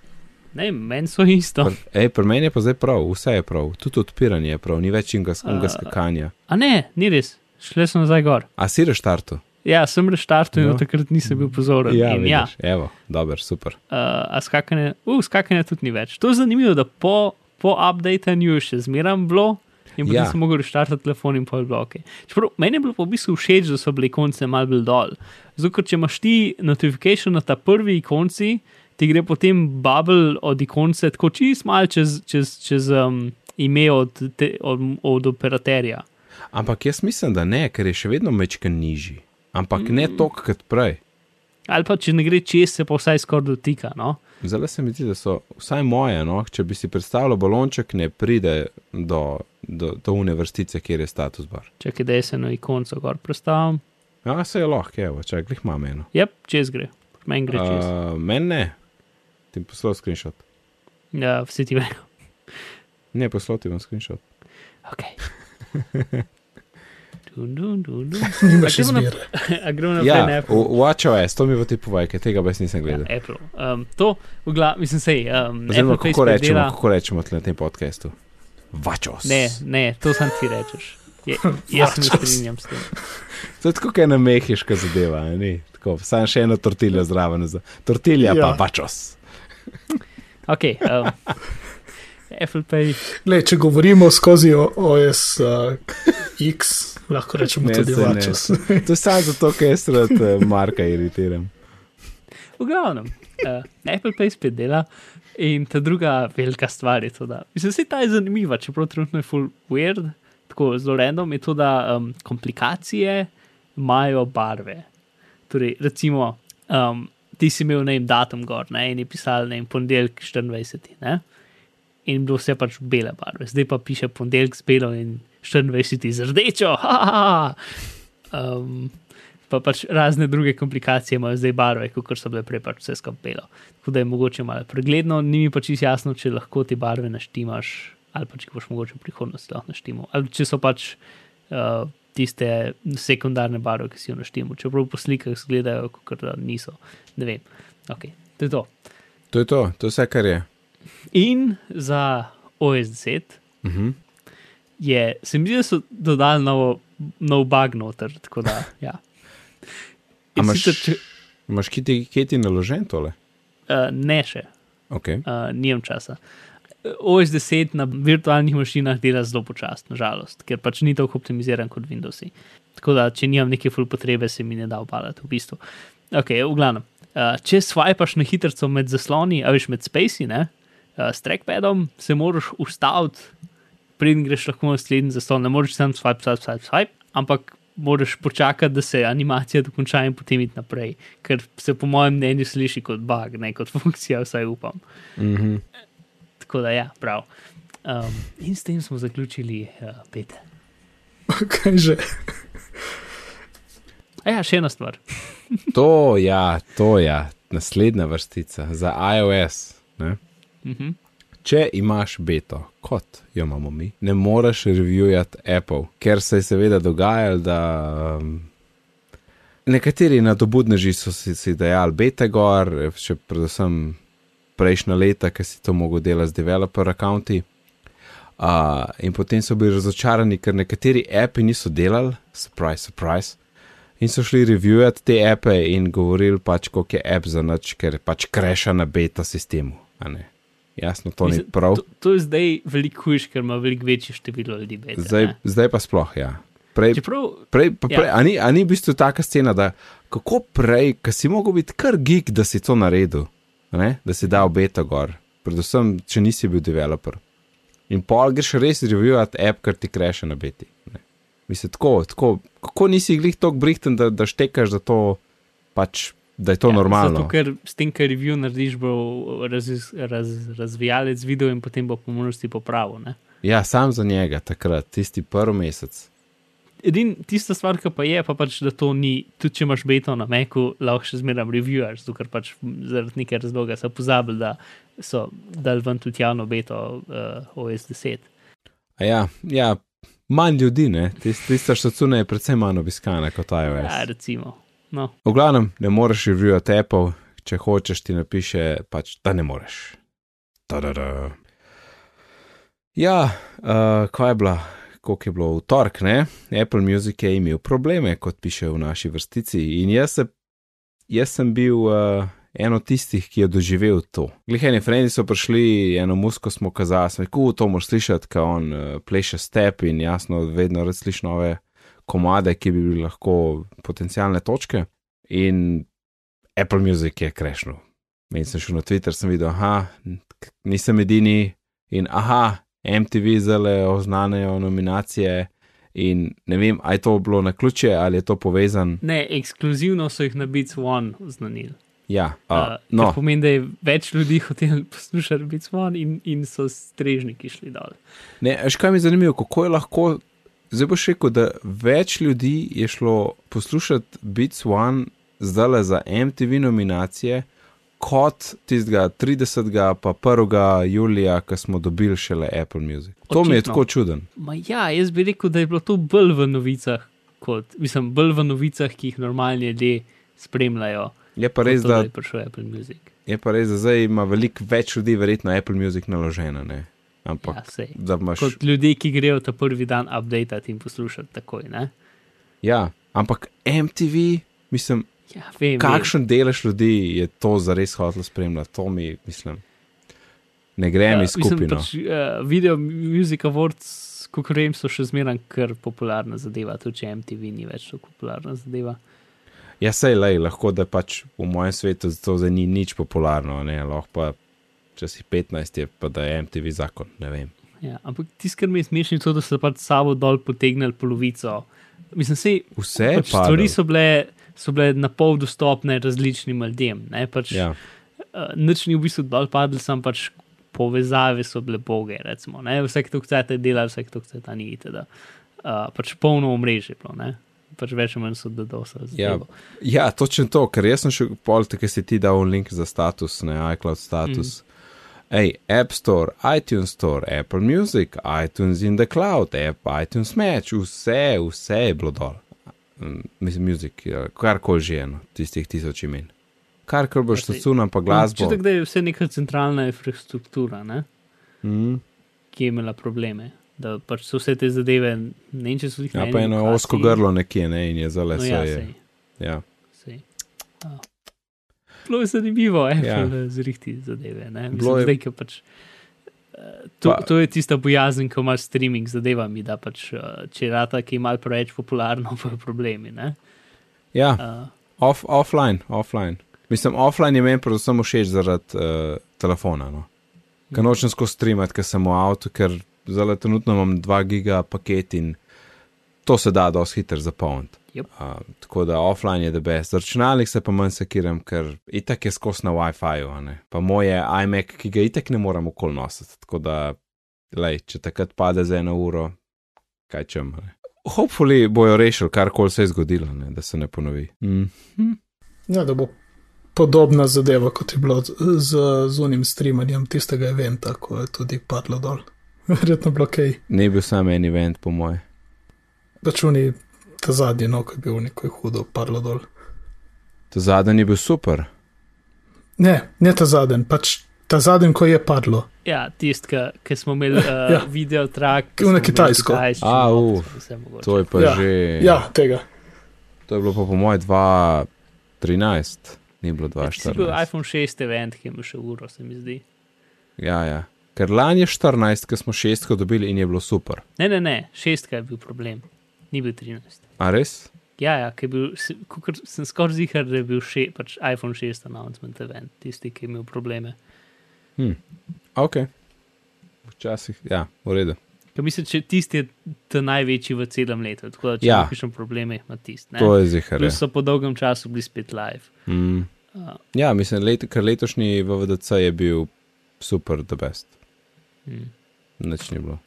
Ne, meni so isto. Pr, ej, pri meni je pa zdaj prav, vse je prav, tudi odpiranje je prav, ni več inga, inga skakanja. A ne, ni res, šle sem nazaj gor. A si reštartu? Ja, sem reštartil in No. od takrat nisem bil pozoren. Ja, in ja, vidiš, evo, dober, super. uh, a skakanje, uh, skakanje tudi ni več. To je zanimivo, da po, po updatenju še zmeram bilo. In potem Ja. ja. sem mogel reštartati telefon in pol bloke. Čeprav meni je bilo v bistvu všeč, da so bili konce mal bolj dol. Zato, ker če imaš ti notification na ta prvi ikonci, ti gre potem bubble od ikonce tako čist mal čez, čez, čez um, ime od, te, od, od operaterja. Ampak jaz mislim, da ne, ker je še vedno mečken nižji. Ampak mm. ne toliko kot prej. Ali pa če ne gre čez, se pa vsaj skoraj dotika. No? Zdaj se mi zdi, da so vsaj moje, no? če bi si predstavljal balonček, ne pride do, do, do une vrstice, kjer je status bar. Čakaj, da se eno ikonco gor predstavim. Ja, se je lahko, evo, čakaj, glih imam eno. Jep, čez gre. Meni gre čez. Uh, Meni ne, ti poslal screenshot. Ja, vsi ti vejo. Ne, poslal ti bom screenshot. Ok. [LAUGHS] [LAUGHS] gremo na- izbire. [LAUGHS] Naprej Ja, na Apple. v- WatchOS, to mi bo ti povej, ker tega brez nisem gledal. Ja, Apple. Um, to, v glavi, mislim, sej. Um, Apple Pay kako rečemo, dela- kako rečemo na tem podkastu? Vačos. Ne, ne, to sam ti rečeš. Je, [LAUGHS] jaz se strinjam s tem. To je tako, kot ena mehiška zadeva, a ni? Tako, samo še ena tortilja zraven. za- Tortilja Ja. pa vačos. Ok. Um, Apple Pay. Le, če govorimo skozi OS uh, X, lahko rečemo Ne, tudi. Vačos. [LAUGHS] To je samo zato, ker jaz rad eh, Marka iritiram. V glavnem, uh, Apple Pay spet dela. In ta druga velika stvar je to, da mislim, se ta je zanimiva, čeprav trenutno je full weird, tako zelo random, je to, da um, komplikacije imajo barve. Torej, recimo, um, ti si imel ne vem, datum gor, ne, in je pisal ne vem, ponedeljek 24. Ne, in bilo vse pač bele barve, zdaj pa piše ponedeljek z belo in 24 z rdečo. Ha, ha, ha. Um, pa pač razne druge komplikacije imajo zdaj barve, kot so bile prej pač vse skapelo. Tako da je mogoče malo pregledno, ni mi pa čisto jasno, če lahko te barve naštimaš, ali pa če jih boš mogoče v prihodnosti lahko naštimal. Ali če so pač uh, tiste sekundarne barve, ki si jo naštimal, čeprav po slikah izgledajo, kot da niso. Ne vem. Ok, to je to. To je to, to je vse, kar je. In za OS 10 Uh -huh. Je, se mi zdi, da so dodali novo, nov bug noter. Tako da, ja. [LAUGHS] Imaš- sicer, če, Imaš kje ti, kje ti naložen tole? uh, ne še, Okay. uh, nimam časa. OS 10 na virtualnih mašinah dela zelo počasno, nažalost, ker pač ni tako optimiziran kot Windows. Tako da, če nimam neke full potrebe, se mi ne da upalati v bistvu. Ok, v glavnem. Uh, če swipaš na hitro med zasloni, a veš med spacey, ne, uh, s trackpadom, se moraš ustaviti, preden greš lahko na naslednji zaslon. Ne moreš sam swipe, swipe, swipe, swipe, ampak moraš počakati, da se animacija dokonča in potem iti naprej, ker se po mojem mnenju sliši kot bug, ne kot [LAUGHS] funkcija, vsaj upam. Mm -hmm. Tako da, ja, prav. Um, in s tem smo zaključili uh, pet. [LAUGHS] Kaj že? A ja, še ena stvar. [LAUGHS] To, ja, to je ja. naslednja vrstica za iOS. Ne? Uh -huh. Če imaš beto, kot jo imamo mi, ne moreš reviewati Apple, ker se je seveda dogajalo, da um, nekateri nadobudneži so si, si dejali bete gor, še predvsem prejšnja leta, ki si to mogel delati z developer računti. Uh, in potem so bili razočarani, ker nekateri api niso delali, surprise, surprise. In so šli reviewati te ape in govorili pač, koliko je app za noč, ker pač kreša na beta sistemu. Jasno, to ni Mislim, prav. To, to je zdaj veliko hujš, ker ima veliko večje število ljudi. Beta, Zdaj, ne. zdaj pa sploh, ja. Prej, Čeprav, prej, pa ja. prej, a, ni, a ni v bistvu taka scena, da kako prej, ki si mogel biti kar geek, da si to naredil, ne? da si dal beta gor, predvsem, če nisi bil developer. In pol greš res reviewati app, ker ti kreše na beti. Ne? Mislim, tako, tako, kako nisi glih tako brihten, da, da štekaš, da, to, pač, da je to ja, normalno. Zato, ker s tem, kar review narediš, bo raz, raz, razvijalec video in potem bo po možnosti popravil. ne. Ja, sam za njega takrat, tisti prvi mesec. Edin, tista stvar, ki pa je, pa pač, da to ni, tudi če imaš beto na Meku, lahko še zmeraj reviewers, zato ker pač zaradi neke razloga so pozabili, da so dal ven tudi javno beto uh, OS 10. A ja, ja, manj ljudi, ne, Tis- tista štacuna je predvsem manj obiskana kot iOS. Ja, recimo. No, V glavnem, ne moreš reviewati Apple, če hočeš, ti napiše, pač, da ne moreš. Ta-da-da. Ja, uh, kaj je bila, koliko je bilo v torek, ne? Apple Music je imel probleme, kot piše v naši vrstici. In jaz, se, jaz sem bil uh, en od tistih, ki je doživel to. Gliheni frendi so prišli, eno musko smo kazali, smo rekli, to moraš slišati, kaj on uh, pleše step in jasno, vedno rad slišiš nove komade, ki bi bili lahko potencijalne točke. In Apple Music je krešnil. In sem šel na Twitter, sem videl, aha, nisem edini in aha, MTV zale oznanejo nominacije. In ne vem, ali je to bilo na ključe ali je to povezan. ne, ekskluzivno so jih na Beats One oznanili. Ja, Uh, uh, no, To pomeni, da je več ljudi hotel poslušati Beats One in, in so strežniki šli dol. ne, veš kaj mi je zanimivo, kako je lahko. Zdaj boš rekel, da več ljudi je šlo poslušati Beats One zdaj za MTV nominacije, kot tistega 30. pa 1. julija, ko smo dobili šele Apple Music. To mi je Očitno. tako čuden. Ma ja, jaz bi rekel, da je bilo to bolj v novicah, kot, mislim, bolj v novicah, ki jih normalni ljudje spremljajo. Je pa res, to, da, je prišel Apple Music. je pa res, da zdaj ima veliko več ljudi, verjetno Apple Music naložena. Ne? Ampak, Ja, sej. da imaš. Kot ljudje, ki grejo ta prvi dan update in poslušati takoj. Ne? Ja, ampak MTV, mislim, Ja, vem, vem. kakšen delež ljudi je to zares hotel spremljati, to mi, mislim. Ne grem Ja, iz skupino. Pač, uh, video Music Awards, kot vem, so še zmeraj kar popularna zadeva, tudi če MTV ni več tako popularna zadeva. Ja, sej lej, lahko da pač v mojem svetu to zdaj ni nič popularno, ne, lahko pa, če si 15, je pa da je MTV zakon. Ja, ampak tisto, kar mi je smešno, je to, da so pač sabo dol potegnili polovico. Mislim, sej, Vse je pač stvari so bile, so bile na pol dostopne različnim ljudem. Ne, pač, Ja, uh, nič ni v bistvu dol padlo, sam pač povezave so bile boge. Recimo, ne? Vsak to chcete delati, vsak to chcete ni itd. Uh, pač polno omrežje bilo, ne? pač več ali manj so DDoS. ja, ja, točno to, ker jaz sem še pol, tako si ti dal link za status, ne iCloud status. Mm. Ej, App Store, iTunes Store, Apple Music, iTunes in the Cloud, App, iTunes Match, vse, vse je bilo dol. Mm, Mislim, Music, ja, karkoli že eno, tistih tisoč imen. Karkoli boš Ja, sej- stacunal, pa glasbo. Čutek, da je vse neka centralna infrastruktura, ne? Mm. ki je imela probleme. Da pač so vse te zadeve, ne vem, če so jih Ja, na pa eni eno osko grlo nekje, ne, in je zale No, ja, je. sej, Ja. sej. Ja. Bilo je zanimivo, Apple Ja. ja. zrihti zadeve. Mislim, je- zdaj, pač, eh, to, Pa- to je tista bojazen, ko imaš streaming z zadevami, da pač, eh, če je rata, ki je malo preveč popularno, [LAUGHS] pa problemi. Ne? ja, Uh, off, offline, offline. Mislim, offline je meni predvsem všeč zaradi uh, telefona. No. Ker nočem skozi streamati, ker sem v avtu, ker zelo trenutno imam 2 giga paket in to se da dosti hitro zapolniti. Yep. Uh, tako da offline je debes. Za računalnik se pa manj sekiram, ker itak je skozi na WiFi-ju, a ne. pa moje iMac, ki ga itak ne morem okol nositi. Tako da, lej, če takrat pade za eno uro, kaj čem. ne. Hopefully bojo rešili, karkoli se je zgodilo, ne, da se ne ponovi. Mm. Ja, da bo podobna zadeva, kot je bilo z, z, z unim streamanjem tistega eventa, ko je tudi padlo dol. [LAUGHS] Verjetno bilo kaj. Ni bil sam en event, po moje. Računi ta zadnji, no, ko je bil neko hudo padlo dol. To zadnji je bil super. Ne, ne ta zadnji, pač ta zadnji, ko je padlo. ja, tisti, ki smo imeli uh, [LAUGHS] Ja. video trak. Ki je na Kitajsko. A, uf, To je pa Ja. že. Ja, tega. To je bilo pa po moje 2013, ni bilo Si bil 2014. iPhone 6 event, ki je imel še uro, se mi zdi. Ja, ja. Ker lani je 14, ker smo šestko dobili in je bilo super. Ne, ne, ne, šestka je bil problem, ni bil 13. A res? Ja, ja, ki je bil, se- kakor sem skoraj zihar, da je bil še, pač iPhone 6 announcement event, tisti, ki je imel probleme. Ok. Včasih, ja, v redu. Ker mislim, če tisti je ta največji v celem letu, tako da če Ja. ja. imaš probleme, ima tisti. To je zihar. Plus so po dolgem času bili spet live. Mm. Uh, Ja, mislim, let, ker letošnji VVDC je bil super, the best. mm. Nič ni bilo.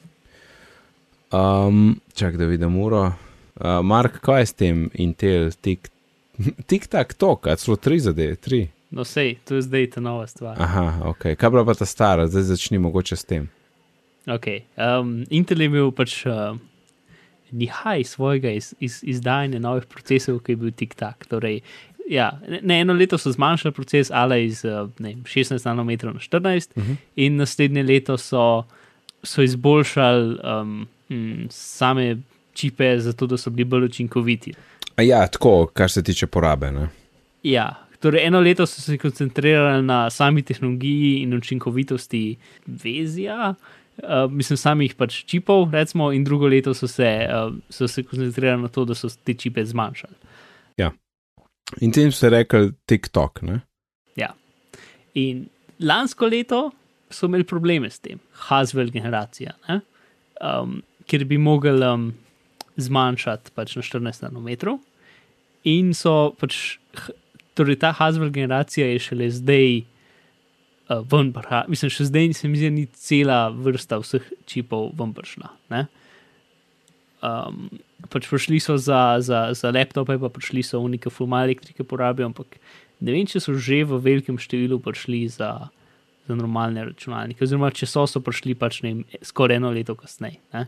Um, čak, da vidim uro. Uh, Mark, kaj je s tem Intel, tik, [LAUGHS] tik tak tok, a celo tri zadeve, tri. No, sej, to je zdaj ta nova stvar. Aha, ok. Kaj bila pa ta stara, zdaj začni mogoče s tem. Okay. Um, Intel je imel pač uh, nihaj svojega iz, iz, izdajanja novih procesov, ki je bil tik-tak. Torej, ja, ne, eno leto so zmanjšali proces, ali iz uh, ne, vem, 16 nanometrov na 14, uh. -huh. in naslednje leto so, so izboljšali um, m, same čipe, zato da so bili bolj učinkoviti. A ja, tako, kar se tiče porabe. Ne? Ja, torej eno leto so se koncentrirali na sami tehnologiji in učinkovitosti vezja, uh, mislim, samih pač čipov, recimo, in drugo leto so se, uh, so se koncentrirali na to, da so te čipe zmanjšali. In tem ste rekli TikTok, ne? In lansko leto so imeli probleme s tem, Haswell generacija, ne? um, ker bi mogli um, zmanjšati pač na 14 nanometrov. In so pač, torej ta Haswell generacija je šele zdaj uh, ven, priha- mislim, še zdaj se mi zdi, ni cela vrsta vseh čipov ven prišla. Ne? Um, pač prišli so za, za, za laptope, pa prišli so unike fulma elektrike porabijo, ampak ne vem, če so že v velikem številu prišli za, za normalne računalnike, oziroma če so, so prišli pač ne vem, skoraj eno leto kasneje. ne.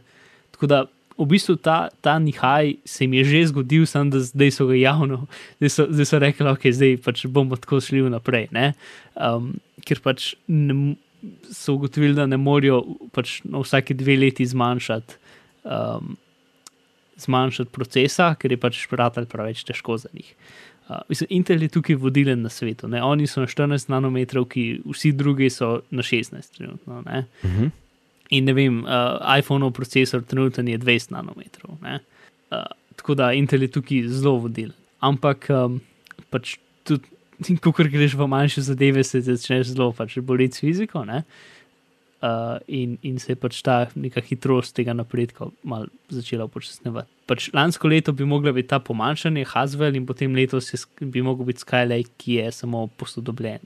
Tako da v bistvu ta, ta nihaj se mi je že zgodil, samo da zdaj so ga javno, zdaj so, zdaj so rekli, ok, zdaj pač bomo tako šli naprej. ne. Um, ker pač ne, so ugotovili, da ne morejo pač na vsake dve leti zmanjšati. Um, Zmanjšati procesa, ker je pač špiratelj preveč težko za njih. Uh, mislim, Intel je tukaj vodilen na svetu. Ne? Oni so na 14 nanometrov, ki vsi drugi so na 16 trenutno. Uh -huh. In ne vem, uh, iPhone-ov procesor trenutno je 20 nanometrov. Uh, tako da Intel je tukaj zelo vodilen. Ampak um, pač tudi, [LAUGHS] ko greš v manjše zadeve, se začneš zelo pač boriti s fiziko. Ne? Uh, in, in se je pač ta neka hitrost tega napredka malo začela upočasnjevati. Pač lansko leto bi mogla biti ta pomanjšanje, Haswell, in potem letos je, bi mogel biti Skylake, ki je samo posodobljen,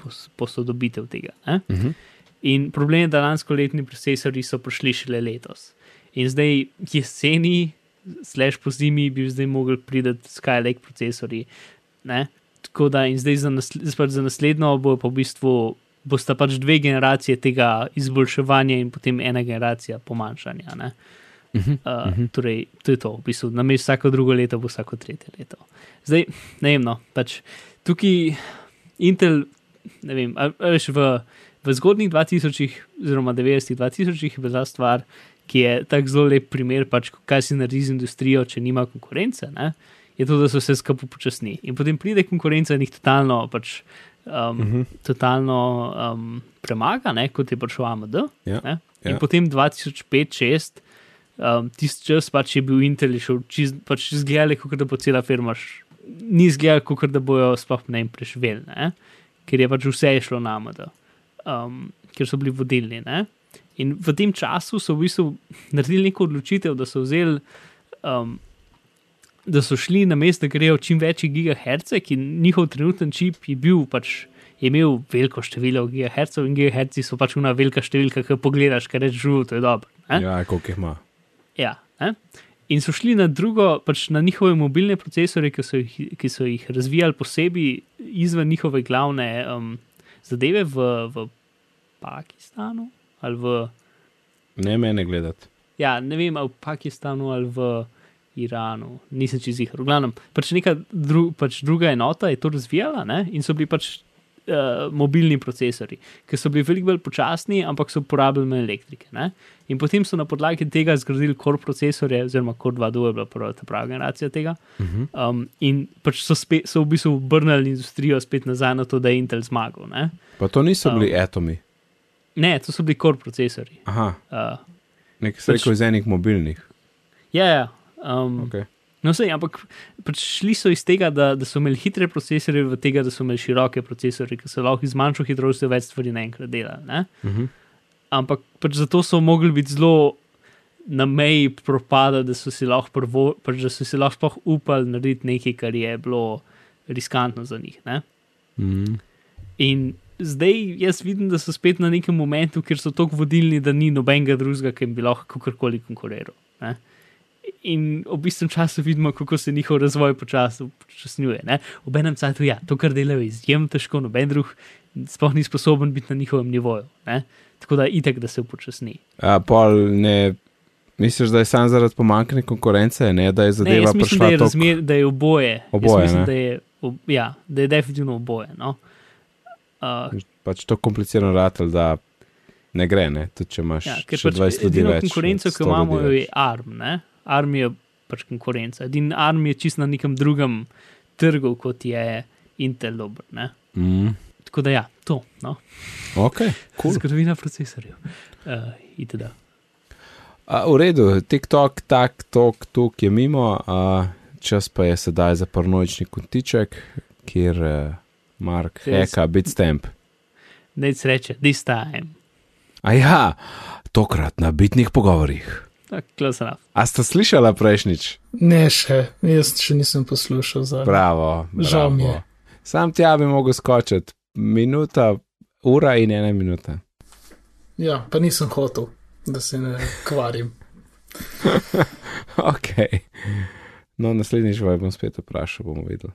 pos, posodobitev tega. Ne? Uh -huh. In problem je, da lansko letni procesori so prišli šele letos. In zdaj jeseni, slash po zimi, bi zdaj mogli priti Skylake procesori. Ne? Tako da in zdaj za, nasl za naslednjo bo pa v bistvu. Bosta pač dve generacije tega izboljševanja, in potem ena generacija pomanjšanja. Uh. Uh, uh -huh. Torej, to je to, v bistvu, na mestu vsako drugo leto bo vsako tretje leto. Zdaj, ne vem, no, pač tukaj Intel, ne vem, a, a veš, v, v zgodnjih 2000-ih, oziroma 90-ih, 2000-ih je bila stvar, ki je tako zelo lep primer, pač, kaj si naredi z industrijo, če nima konkurence. Ne? Je to, da so se skupaj počasni. In potem pride konkurenca in jih totalno, pač, um, uh Mhm. -huh. totalno um, premaga, ne? kot je prišel AMD. Ja, ne. In ja. potem 2005-2006, um, tisti čas pač je bil Intel, šel čez, pač izgledali, kot da bo cela firma, š- ni izgledal, kot da bojo sploh ne preživeli, ker je pač vse šlo na AMD, um, ker so bili vodilni. Ne? In v tem času so v bistvu naredili neko odločitev, da so vzeli. Um, Da so šli na mesto, da grejo čim večji gigaherce, ki njihov trenutni čip je bil pač. Je imel veliko število gigahercev in gigaherci so pač una velika številka, ki pogledaš, kaj rečeš, žuto, to je dobro. ne? Ja, koliko jih ima. Ja, ne? in so šli na drugo, pač na njihove mobilne procesore, ki so jih, ki so jih razvijali posebej izven njihove glavne um, zadeve v, v Pakistanu ali v, Ne mene gledati. ja, ne vem, ali v Pakistanu ali v Iranu, nisem čez jih. V glavnem, pač neka dru, pač druga enota je to razvijala ne? in so bili pač. Uh, mobilni procesori, ki so bili veliko bolj počasni, ampak so uporabljali manj elektrike. Ne? In potem so na podlagi tega zgradili core procesore, oziroma core 2.2 je bila prva ta prava generacija tega. Uh -huh. Um, in pač so, spet, so v bistvu obrnili industrijo spet nazaj na to, da je Intel zmagal. Ne, Pa to niso Um, bili atomi. ne to so bili core procesori. Aha, Uh, nekaj se pač- rekel iz enih mobilnih. ja, ja. Um, Okay. No, sej, ampak pač šli so iz tega, da, da so imeli hitre procesore, v tega, da so imeli široke procesore, ki so lahko z manjšo hitrostjo več stvari naenkrat delali. Ne? Uh -huh. Ampak pač zato so mogli biti zelo na meji propada, da so si lahko, prvo, pač, da so si lahko sploh upali narediti nekaj, kar je bilo riskantno za njih. Ne? mm. In zdaj jaz vidim, da so spet na nekem momentu, kjer so tako vodilni, da ni nobenega drugega, ki bi lahko kakorkoli konkuriral. Ne? In v bistvu času vidimo, kako se njihov razvoj počasi počasnjuje. ne. Ob enem cajtu, ja, to, kar delajo, je izjemno težko, noben drug sploh ni sposoben biti na njihovem nivoju. Ne? Tako da itek, da se upočasni. A pol ne. Misliš, da je samo zaradi pomankanja konkurence, ne da je Ne, zadeva jaz mislim, prišla da je, tako. razmer, da je oboje. Oboje, mislim, ne? da je, ob, ja, da je definitivno oboje. No? Uh, Pač to komplicirano ratelj, da ne gre, ne? tudi če imaš Ja, še pač 20 ljudi več. konkurenco, ki 100 imamo, je ARM. Ne? ARM je pač konkurenca. Edin ARM je čist na nekem drugem trgu, kot je Intel. Dober? Mm. Tako da ja, to. No? Ok, Cool. Zgodovina procesorjev. Uh, itd. A, v redu, TikTok, tak, tok, tuk je mimo, a, čas pa je sedaj za parnoični kontiček, kjer uh, Mark heka Bitstamp. Nec reče, this time. A ja, tokrat na bitnih pogovorih. Close enough. A ste slišali prejšnjič? Ne še, jaz še nisem poslušal za Bravo, Žal mi bravo. je. Sam tja bi mogel skočiti, minuta, ura in ena minuta. Ja, pa nisem hotel, da se ne kvarim. [LAUGHS] ok. No, naslednjič vas bom spet vprašal, bomo videli.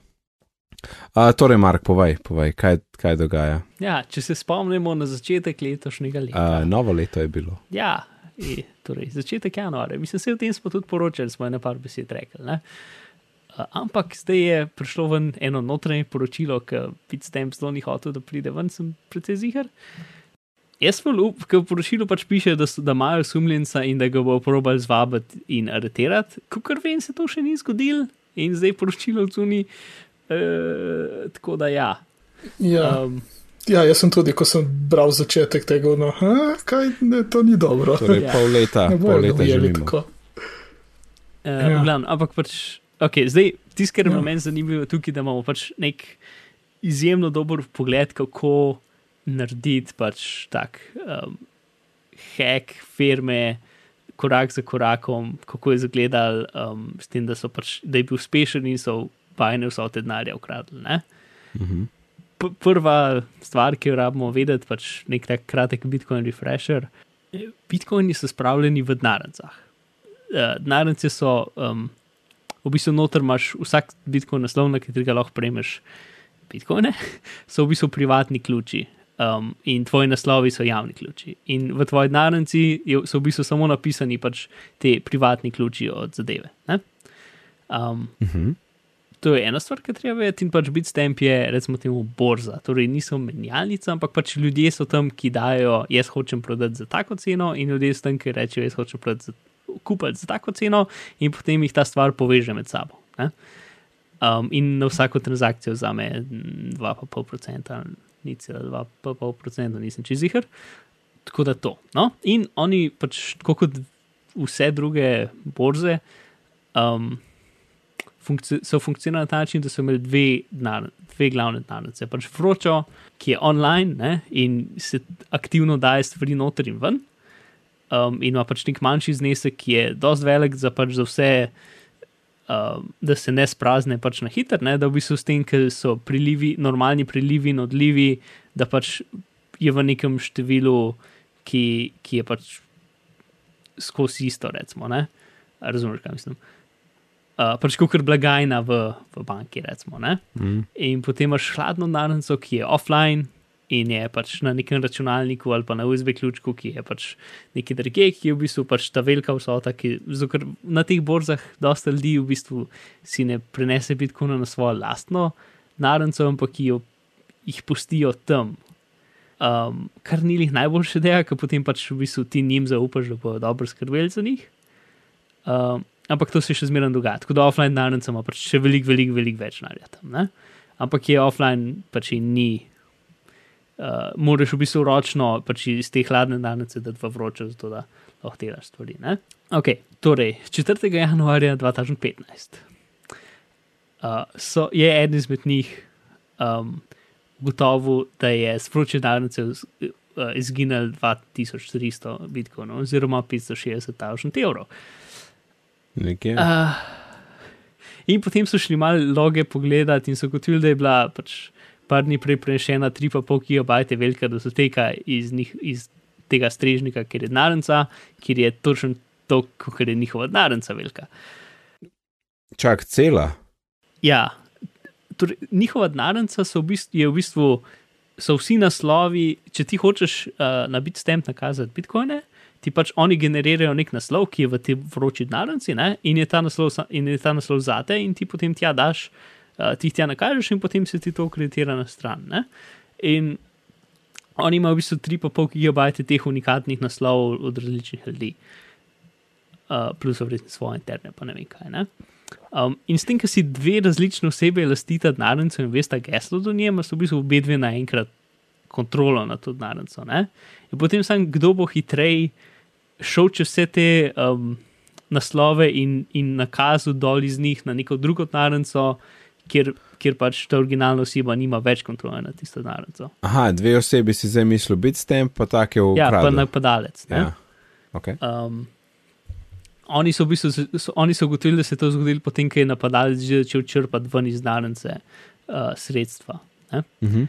A, torej, Mark, povej, povej kaj, kaj dogaja. Ja, če se spomnimo na začetek letošnjega leta. A, novo leto je bilo. Ja, i, torej, začetek januarja. Mislim, se o tem smo tudi poročali, smo eno par besed rekli. Ne? Ampak zdaj je prišlo ven eno notranje poročilo, ki Bitstamp zelo ni hotel, da pride ven, sem precej zihar. Jaz pa lup, ker v poročilu pač piše, da, so, da imajo sumljenca in da ga bo probal zvabiti in aretirati. Kar vem, se to še ni zgodilo in zdaj poročilo zuni Uh, tako da ja. Ja. Um, ja, jaz sem tudi, ko sem bral začetek tega, no, a, kaj, ne, to ni dobro. Torej, Ja. pol leta, Ne pol leta živimo. tako. Uh, Ja. glavno, ampak pač, okay, zdaj, tisto, kar je Ja. meni zanimivo tukaj, da imamo pač nek izjemno dober pogled, kako narediti pač tak um, hack firme, korak za korakom, kako je izgledal, um, s tem, da, so pač, da je bil uspešen in so bajne vso te denarja ukradli. Ne? Mhm. Prva stvar, ki jo rabimo vedeti, pač nek tak kratek Bitcoin refresher. Bitcoini so spravljeni v denarnicah. Uh, denarnice so, um, v bistvu, noter imaš vsak Bitcoin naslov, na katerega lahko prejmeš Bitcoine, [LAUGHS] so v bistvu privatni ključi. Um, in tvoji naslovi so javni ključi. In v tvoji je- so v bistvu samo napisani pač te privatni ključi od zadeve. Um, Mhm. To je ena stvar, ki treba vedeti, in pač Bitstamp je, recimo, temu borza. Torej, niso menjalnica, ampak pač ljudje so tam, ki dajo, jaz hočem prodati za tako ceno, in ljudje so tam, ki rečejo, jaz hočem prodati za, kupiti za tako ceno, in potem jih ta stvar poveže med sabo. Ne? Um, in na vsako transakcijo vzame 2,5%, ni celo 2,5%, nisem jih. Tako da to. No? In oni pač, kot vse druge borze, um, funkci so funkcionirali na ta način, da so imeli dve, denar, dve glavne denarnice. Pač vročo, ki je online ne, in se aktivno daje stvari noter in ven. Um, in ima pač nek manjši znesek, ki je dosti velik za, pač za vse, um, da se ne sprazne pač na hiter, ne, da v bistvu s tem, ker so prilivi, normalni prilivi in odlivi, da pač je v nekem številu, ki, ki je pač skozi isto, recimo. Ne? A Razumeš, kaj mislim? Uh, pač kot blagajna v, v banki, recimo. Ne? Mhm. In potem imaš hladno denarnico, ki je offline in je pač na nekem računalniku ali pa na USB ključku, ki je pač neki druge, ki je v bistvu pač ta velika vsota, ki ker na teh borzah dosta ljudi v bistvu si ne prenese Bitcoina na svojo lastno denarnico, ampak jo, jih pustijo tam. Um, kar ni jih najboljše dela, ker potem pač v bistvu ti njim zaupaš, da bodo dobro skrbeli za njih. Um, ampak to se še zmeraj dogaja. Tako da offline denarnica ima pač še veliko, veliko, veliko več denarja tam. Ne? Ampak je offline pač ni. Uh, moraš v bistvu ročno pač iz te hladne denarnice dati v vroče, zato da lahko delaš stvari. Ne? Ok, torej 4. januarja 2015 uh, so, je eden izmed njih um, ugotovil, da je s vroče denarnice uh, izginil 2300 bitcoinov oziroma 560 tisoč evrov. Nekje. Uh, in potem so šli malo loge pogledati in so ugotovili, da je bila pač par dni prej prenešena 3,5 gigabajta velika datoteka iz, njih, iz tega strežnika, ker je denarnica, kjer je točno to, kot je njihova denarnica velika. Čak, cela. Ja, torej, njihova denarnica so v bistvu, je v bistvu, so vsi naslovi, če ti hočeš uh, na Bitstamp nakazati bitcoine, ti pač oni generirajo nek naslov, ki je v tej vroči denarnici in je ta naslov, in je ta naslov zate in ti potem tja daš, uh, ti tja nakažeš in potem se ti to kreditira na stran. Ne. In oni imajo v bistvu 3,5 gigabajte teh unikatnih naslovov od različnih ljudi, uh, plus verjetno svoje interne, pa ne vem kaj. Ne. Um, in s tem, ker si dve različne osebe lastita denarnico in veste geslo do nje, imaš v bistvu obe dve naenkrat kontrolo nad to denarnico. ne. In potem sam, kdo bo hitreje šel čez vse te um, naslove in, in nakazal dol iz njih na neko drugo denarnico, kjer, kjer pač ta originalna oseba nima več kontrole nad tisto denarnico. Aha, dve osebi si zdaj mislil Bitstamp, pa take v Ja, pa napadalec. ne. Ja. Okay. Um, oni so v bistvu so, oni so ugotovili, da se je to zgodilo potem, ko je napadalec že začel črpati ven iz denarnice uh, sredstva. Ne? Mhm.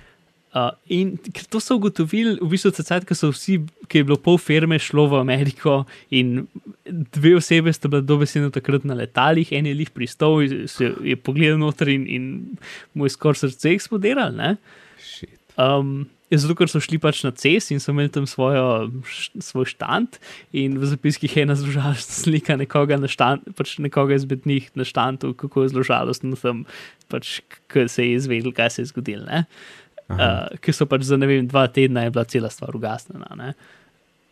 Uh, in to so ugotovili, v bistvu takrat, ko so vsi, ki je bilo pol firme šlo v Ameriko in dve osebe sta bila dobesedno takrat na letalih, en je jih pristal, se je pogledal noter in, in mu je skoraj srce eksplodiralo. Um, je zato, ker so šli pač na CES in so imeli tam svojo, š- svoj štand, in v zapiskih je ena zložalostna slika nekoga, štant, pač nekoga izmed njih na štantu, kako je zložalostno tam, pač, ko se je izvedel, kaj se je zgodilo. Uh, Ker so pač za ne vem, dva tedna je bila cela stvar ugasnjena. Ne,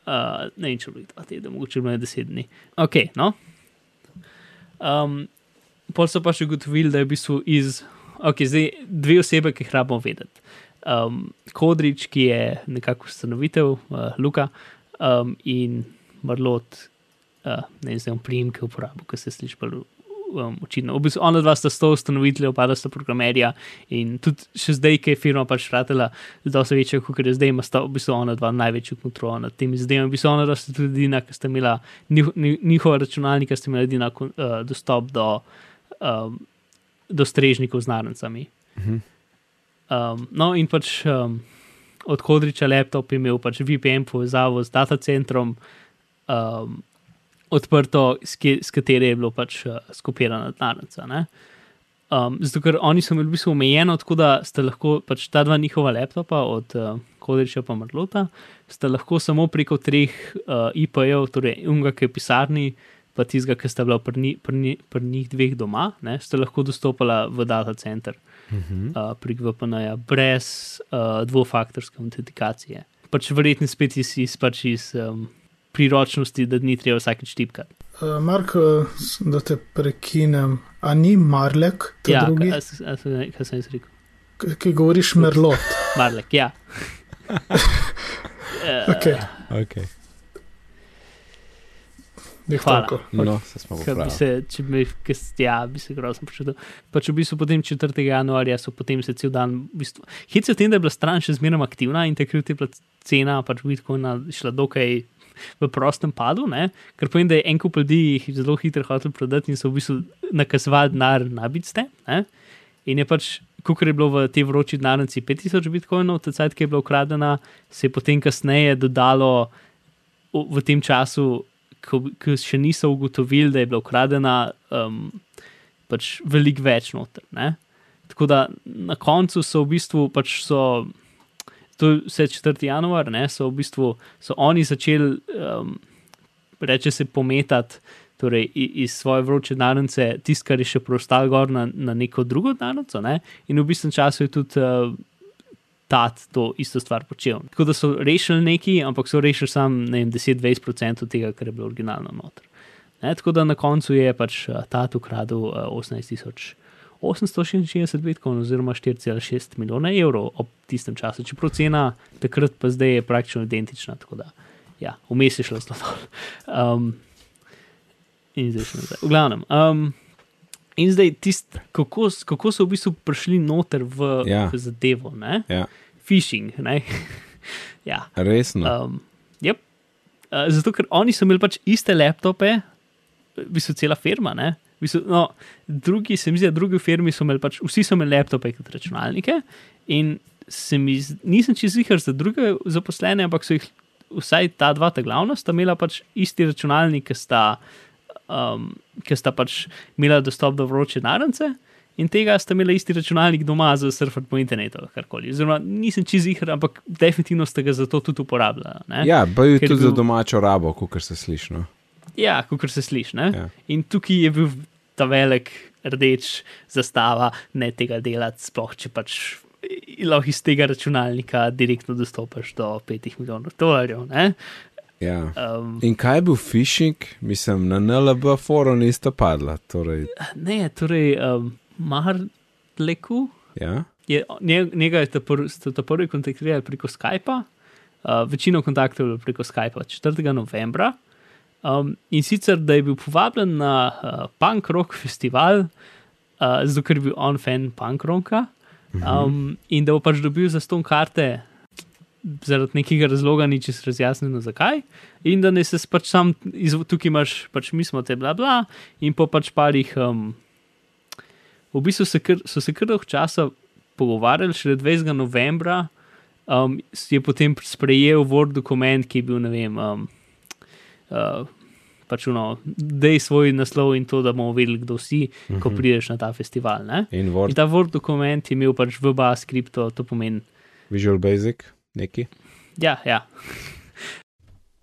uh, ne vem, če bo dva tedna, mogoče je deset dni. Ok, no. Um, pol so pa še ugotovili, da je v bistvu iz ok, zdaj dve osebe, ki jih rabimo vedeti. Um, Kodrič, ki je nekako ustanovitelj, uh, Luka um, in Marlot, uh, ne znam, primke uporabo, ki se sliši um, očitno. V bistvu, ona dva sta sto ustanoviteljev, pa da sta programerja in tudi še zdaj, ki je firma pač ratela, da se večja, kot je zdaj, ima sta v bistvu ona dva največjo kontrolo nad tem izdelom. V bistvu ona dva sta tudi edina, ki sta imela njih, njihova računalnika, sta imela edina uh, dostop do, um, do strežnikov z narncami. Mhm. Um, no, in pač um, od Kodriča laptop je imel pač VPN povezavo z datacentrom. Um, odprto, s, kje, s katere je bilo pač uh, skopirana denarnica. Um, zato, ker oni so imeli v bistvu omejeno, tako da ste lahko pač ta dva njihova laptopa, od uh, Kodriča pa Marlota, ste lahko samo preko treh uh, IP-jev, torej unga, ki je pisarni, pa tizga, ki sta bila pri, ni, pri, ni, pri njih dveh doma, ne, ste lahko dostopala v data center Mhm. uh, prek VPN-ja brez uh, dvofaktorske autentikacije. Pač verjetno spet iz, iz, pač iz um, priročnosti, da ni treba vsakeč tipkati. Uh, Mark, uh, da te prekinem, a ni Marlek, ta Ja, drugi, kaj, kaj, sem jaz rekel? ki, govoriš Merlot? [LAUGHS] Marlek, ja. Okay. Okay. Nek Hvala. toliko. No, se smo bi se, če bi, kes, ja, bi se grozno počutil. Pač v bistvu potem 4. januarja so potem se cel dan, v bistvu, hit se v tem, da je bila stran še zmeraj aktivna in takrat je bila cena pač Bitcoina šla dokaj v prostem padu, ne? ker povem, da je en kup ljudi jih zelo hitro hotel prodati in so v bistvu nakazovali denar na bitste. Ne? In je pač, kot je bilo v tej vroči denarnici 5000 bitcoinov, ta cajt, ki je bila ukradena, se je potem kasneje dodalo v tem času, ko, ko še niso ugotovili, da je bila ukradena, um, pač veliko več noter. Ne? Tako da na koncu so v bistvu pač so. To je vse 4. januar, ne, so v bistvu so oni začeli, um, reče se, pometati torej, iz svoje vroče denarnice, tisto, kar je še preostalo gor na, na neko drugo denarnico. Ne, in v bistvu času je tudi uh, tat to isto stvar počel. Tako da so rešili neki, ampak so rešili samo 10-20% tega, kar je bilo originalno noter. Ne, tako da na koncu je pač uh, tat ukradel uh, 18 tisoč. 866 bitcoinov, oziroma 4,6 milijona evrov ob tistem času, čeprav cena takrat pa zdaj je praktično identična. Tako da, ja, vmes je šlo zelo dol. Um, in zdaj še nazaj. V glavnem. Um, in zdaj, tist, kako, kako so v bistvu prišli noter v, Ja. v zadevo, ne? Ja, Phishing. Ne? [LAUGHS] ja. resno. Um, yep. uh, zato, ker oni so imeli pač iste laptope, v bistvu cela firma. Ne? V bistvu, no, drugi, se mi zdi, da drugi firmi so imeli pač, vsi so imeli laptope kot računalnike. In se mi, zdi- nisem čez jih za druge zaposlene, ampak so jih vsaj ta dva, ta glavna, sta imela pač isti računalnik, ki sta, um, ki sta pač imela dostop do vroče narance. In tega sta imela isti računalnik doma za surfati po internetu, karkoli. Oziroma, nisem čez jih, ampak definitivno sta ga zato tudi uporabljala. ne. Ja, pa je tudi bil- za domačo rabo, kot se sliši. Ja, kot se sliši. ne. Ja. In tukaj je bil ta velik rdeč zastava, ne tega delati, sploh če pač eh, lahko iz tega računalnika direktno dostopaš do 5 milijonov dolarjev. ne. Ja. Um, In kaj je bil phishing? Mislim, na NLB forum nista padla. Torej, ne, torej, um, Marleku ja? je nje- njega je ta prvi, ta prvi kontaktirali preko Skypa, uh, večino kontaktov je bilo preko Skypa 4. novembra. Um, in sicer, da je bil povabljen na uh, punk rock festival, uh, zato ker je bil on fan punk rocka um, in da bo pač dobil za ston karte. Zaradi nekega razloga ni čisto razjasnjeno, zakaj. In da ne se pač sam, iz, tukaj imaš, pač mi smo te, bla, bla, in po pač parih um, v bistvu se kar, so se kar dolgo časa pogovarjali, šele 20. novembra um, je potem sprejel Word dokument, ki je bil, ne vem, um, uh, pač uno, da je svoj naslov in to, da bomo vedeli, kdo si, uh -huh. ko prideš na ta festival. Ne? In In Word, ta Word dokument je imel pač VBA skripto, to pomeni. Visual Basic, neki. Ja, ja.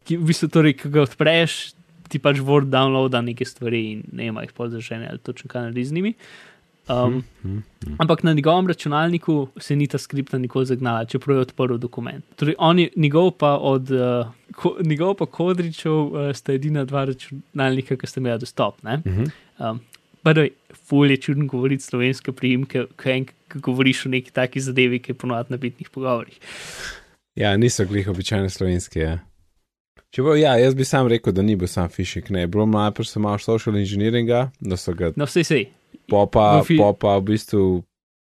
Ki, v bistvu, torej, ko ga odpreš, ti pač Word downloada neke stvari in ne ima jih podzažene ali točno kaj naredi z njimi. Um, Hm, hm. Ampak na njegovem računalniku se ni ta skripta nikoli zagnala, čeprav je odprl dokument. Torej, on je, njegov pa od, uh, ko, njegov pa kodričev uh, sta edina dva računalnika, ki sta imela dostop. Ne? Mhm. Um, Badaj, ful je čudno govoriti slovenske priimke, ko govoriš o neki taki zadevi, ki je ponovadi na bitnih pogovorih. Ja, niso glih običajne slovenske. Ja. Bo, ja, jaz bi sam rekel, da ni bil sam phishing. Ne, bilo najprej malo social engineeringa, da so ga. No, vse se. Popa, popa, v bistvu,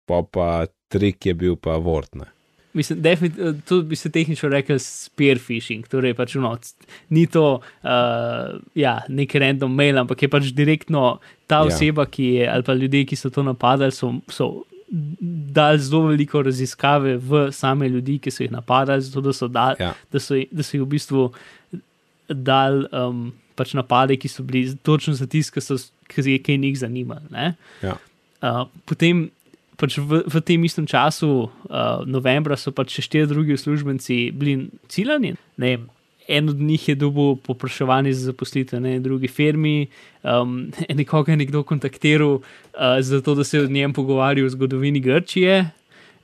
popa, trik je bil pa vortne. Mislim, da to bi se tehnično rekel spear phishing, torej pač no, ni to uh, ja, nek random mail, ampak je pač direktno ta ja. oseba, ki je, ali pa ljudje, ki so to napadali, so, so dali zelo veliko raziskave v same ljudi, ki so jih napadali, zato da so, dal, ja. da so, da so jih v bistvu dali um, pač napade, ki so bili točno za tiste, ki jih je njih zanimalo. Ja. Uh, potem pač v, v tem istem času, uh, novembra, so pač še štiri drugi uslužbenci bili ciljani. En od njih je dobil popraševanje za zaposlitev na drugi firmi, um, [LAUGHS] nekoga je nekdo kontaktiral, uh, zato da se je o njem pogovarjal o zgodovini Grčije,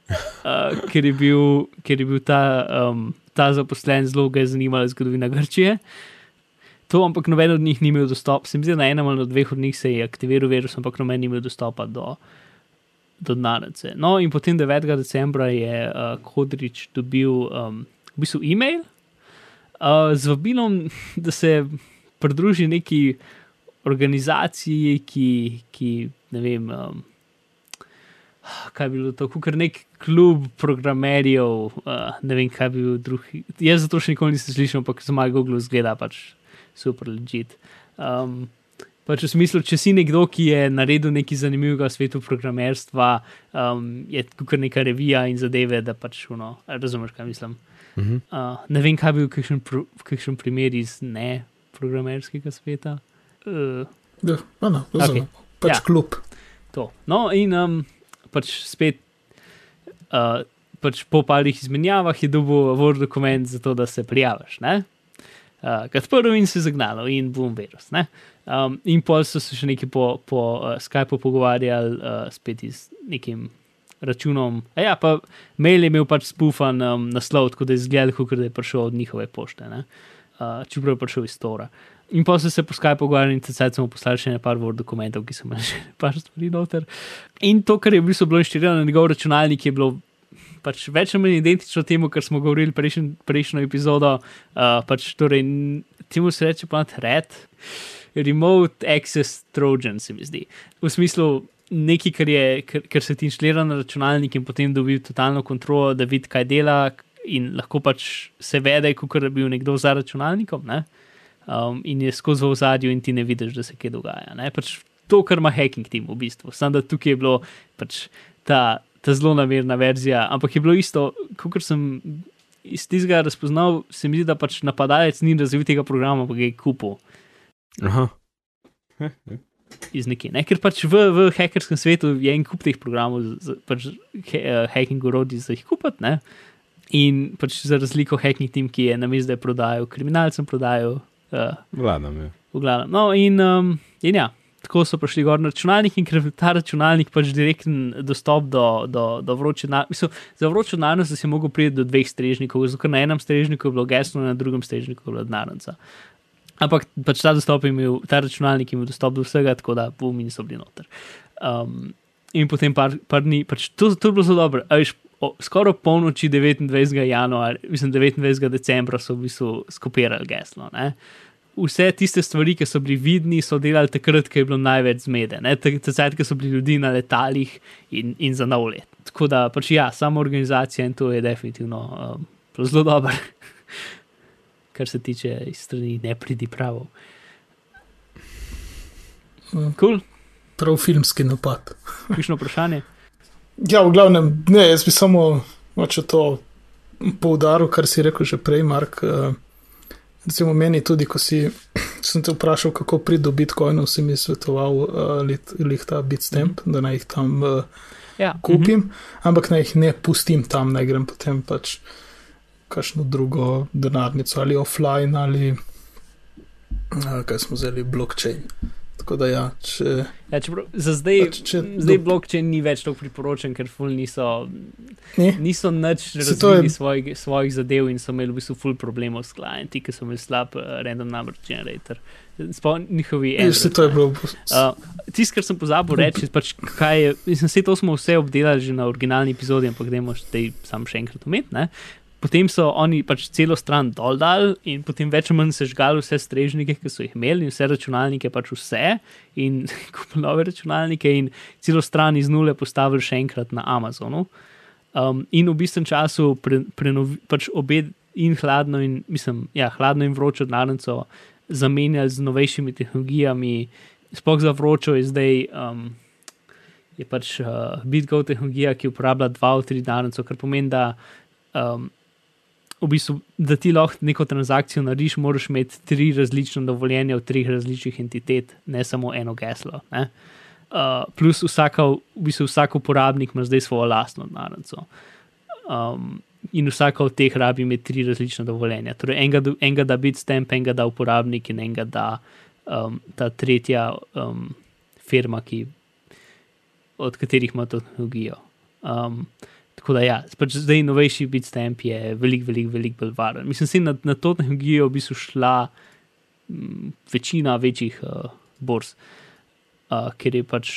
uh, ker, je bil, ker je bil ta, um, ta zaposlen zelo ga zanimala zgodovina Grčije. To, ampak noben od njih ni imel dostopa, se mi zdi, da na enem ali dveh od njih se je aktiviral virus, ampak noben ni imel dostopa do, do denarnice. No, in potem 9. decembra je uh, Kodrič dobil um, v bistvu e-mail uh, z vabilom, [LAUGHS] da se pridruži neki organizaciji, ki, ki ne vem. Um, Kaj bi bilo to, kot nek klub programerjev, uh, ne vem, kaj bi bil drug. Jaz zato še nikoli nisem slišal, ampak za malo Google zgleda pač super legit. Um, Pač v smislu, če si nekdo, ki je naredil nekaj zanimivega v svetu programerstva, um, je kot neka revija in zadeve, da pač uno, razumeš, kaj mislim. Uh -huh. uh, ne vem, kaj bi bil kakšen, pr kakšen primer iz ne programerskega sveta. Uh, ja, no, okay. pač ja. klub. To. No, in um, pač spet. Uh, pač po parih izmenjavah je dobil Word dokument za to, da se prijaviš. Uh, Kot prvo in se zagnalo, in bom virus. Uh, Um, in pol so se še nekaj po, po uh, Skypeu pogovarjali, uh, spet z nekim računom. A ja, pa mail je imel pač spufan um, naslov, tako da je izgledal, kot da je prišel od njihove pošte, uh, čeprav je prišel iz Tora. In pa so se po Skypeu pogovarjali, in sedaj smo poslali še nekaj Word dokumentov, ki so imeli [LAUGHS] že nekaj stvari noter. In to, kar je v bistvu bilo inštirirano na njegov računalnik, je bilo. Pač več ali manj identično temu, kar smo govorili prejšnjo epizodo, uh, pač torej, temu se reče pa red remote access trojan, se mi zdi. V smislu nekaj, kar, je, kar, kar se ti inštalira na računalnik in potem dobi totalno kontrolo, da vidi, kaj dela in lahko pač se vede, kot da bi bil nekdo za računalnikom. Ne? Um, in je skozi v zadju, in ti ne vidiš, da se kaj dogaja. Pač to, kar ima hacking team v bistvu. Samo da tukaj je bilo pač ta, ta zelo namerna verzija, ampak je bilo isto, kot sem iz tistega razpoznal, se mi zdi, da pač napadalec ni razvil tega programa, pa ga je kupil. Aha. Iz nekje. Ne? Ker pač v, v hekerskem svetu je en kup teh programov, pač he, uh, hacking urodij za jih kupiti. In pač za razliko hacking tim, ki je na mestu, da je prodajal kriminalcem, prodajal. Uh, Vladam je. V glavnem. No, in, um, in ja, tako so prišli gor na računalnik in ker ta računalnik pač direkten dostop do, do, do vroče narave. Za vročo naravo si mogel priti do dveh strežnikov, zato na enem strežniku je bilo geslo, na drugem strežniku je bila denarnica. Ampak pač ta, imel, ta računalnik je imel dostop do vsega, tako da bomo in so bili noter. Um, in potem par, par dni, pač to, to je bilo zelo dobro. Skoraj polnoči 29. januarja, mislim 29. decembra so v bistvu skopirali geslo. Ne? Vse tiste stvari, ki so bili vidni, so delali takrat, ko je bilo največ zmede. Takrat, ko so bili ljudi na letalih in, in za nov let. Tako da pač ja, samo organizacija in to je definitivno um, zelo dobro [LAUGHS] kar se tiče strani ne pridi pravo. Cool. Prav filmski napad. [LAUGHS] Pišno vprašanje. Ja, v glavnem, ne, jaz bi samo to poudaril, kar si rekel že prej, Mark. Uh, recimo meni tudi, ko si, [CLEARS THROAT] sem te vprašal, kako pridobiti kojno, si mi svetoval, uh, lih ta bitstamp, -hmm. da naj jih tam uh, ja. kupim, mm -hmm. ampak naj jih ne pustim tam, naj grem potem pač kakšno drugo denarnico ali offline ali kaj smo vzeli, blockchain. Tako da ja, če. Ja, čeprav, za zdaj, Pač, če zdaj do- blockchain ni več tako priporočen, ker ful niso, Ne? niso nič to je- razvili svojih, svojih zadev in so imeli v bistvu ful problemov s klienti, ki so imeli slab uh, random number generator. Sploh njihovi se to je bilo. Uh, Tisto, kar sem pozabil reči, pač, kaj je. Mislim, vse to smo vse obdelali že na originalni epizodi, ampak gremo zdaj sam še enkrat umetne. Potem so oni pač celo stran dol dal in potem več ali manj sežgali vse strežnike, ki so jih imeli, in vse računalnike, pač vse, in [LAUGHS] kupili nove računalnike, in celo stran iz nule postavili še enkrat na Amazonu. Um, in v bistvu času pre, prenovi, pač obe in hladno, in mislim, ja, hladno in vročo denarnico zamenjali z novejšimi tehnologijami. Sploh za vročo je zdaj. Um, Je pač uh, BitGo tehnologija, ki uporablja dva ali tri denarnice, kar pomeni, da um, v bistvu, da ti lahko neko transakcijo narediš, moraš imeti tri različne dovoljenja od treh različnih entitet, ne samo eno geslo. ne. Uh, plus vsaka, v bistvu vsak uporabnik ima zdaj svojo lastno denarnico. Um, in vsaka od teh rabi imeti tri različne dovoljenja. Torej, enega, enega da bitstamp, enega da uporabnik in enega da um, ta tretja um, firma, ki, od katerih ima to tehnologijo. Um, tako da, ja, pač zdaj novejši bitstamp je veliko, veliko, veliko bolj varen. Mislim, da na, na to tehnologijo bi šla m, večina večjih uh, borz, uh, ker je pač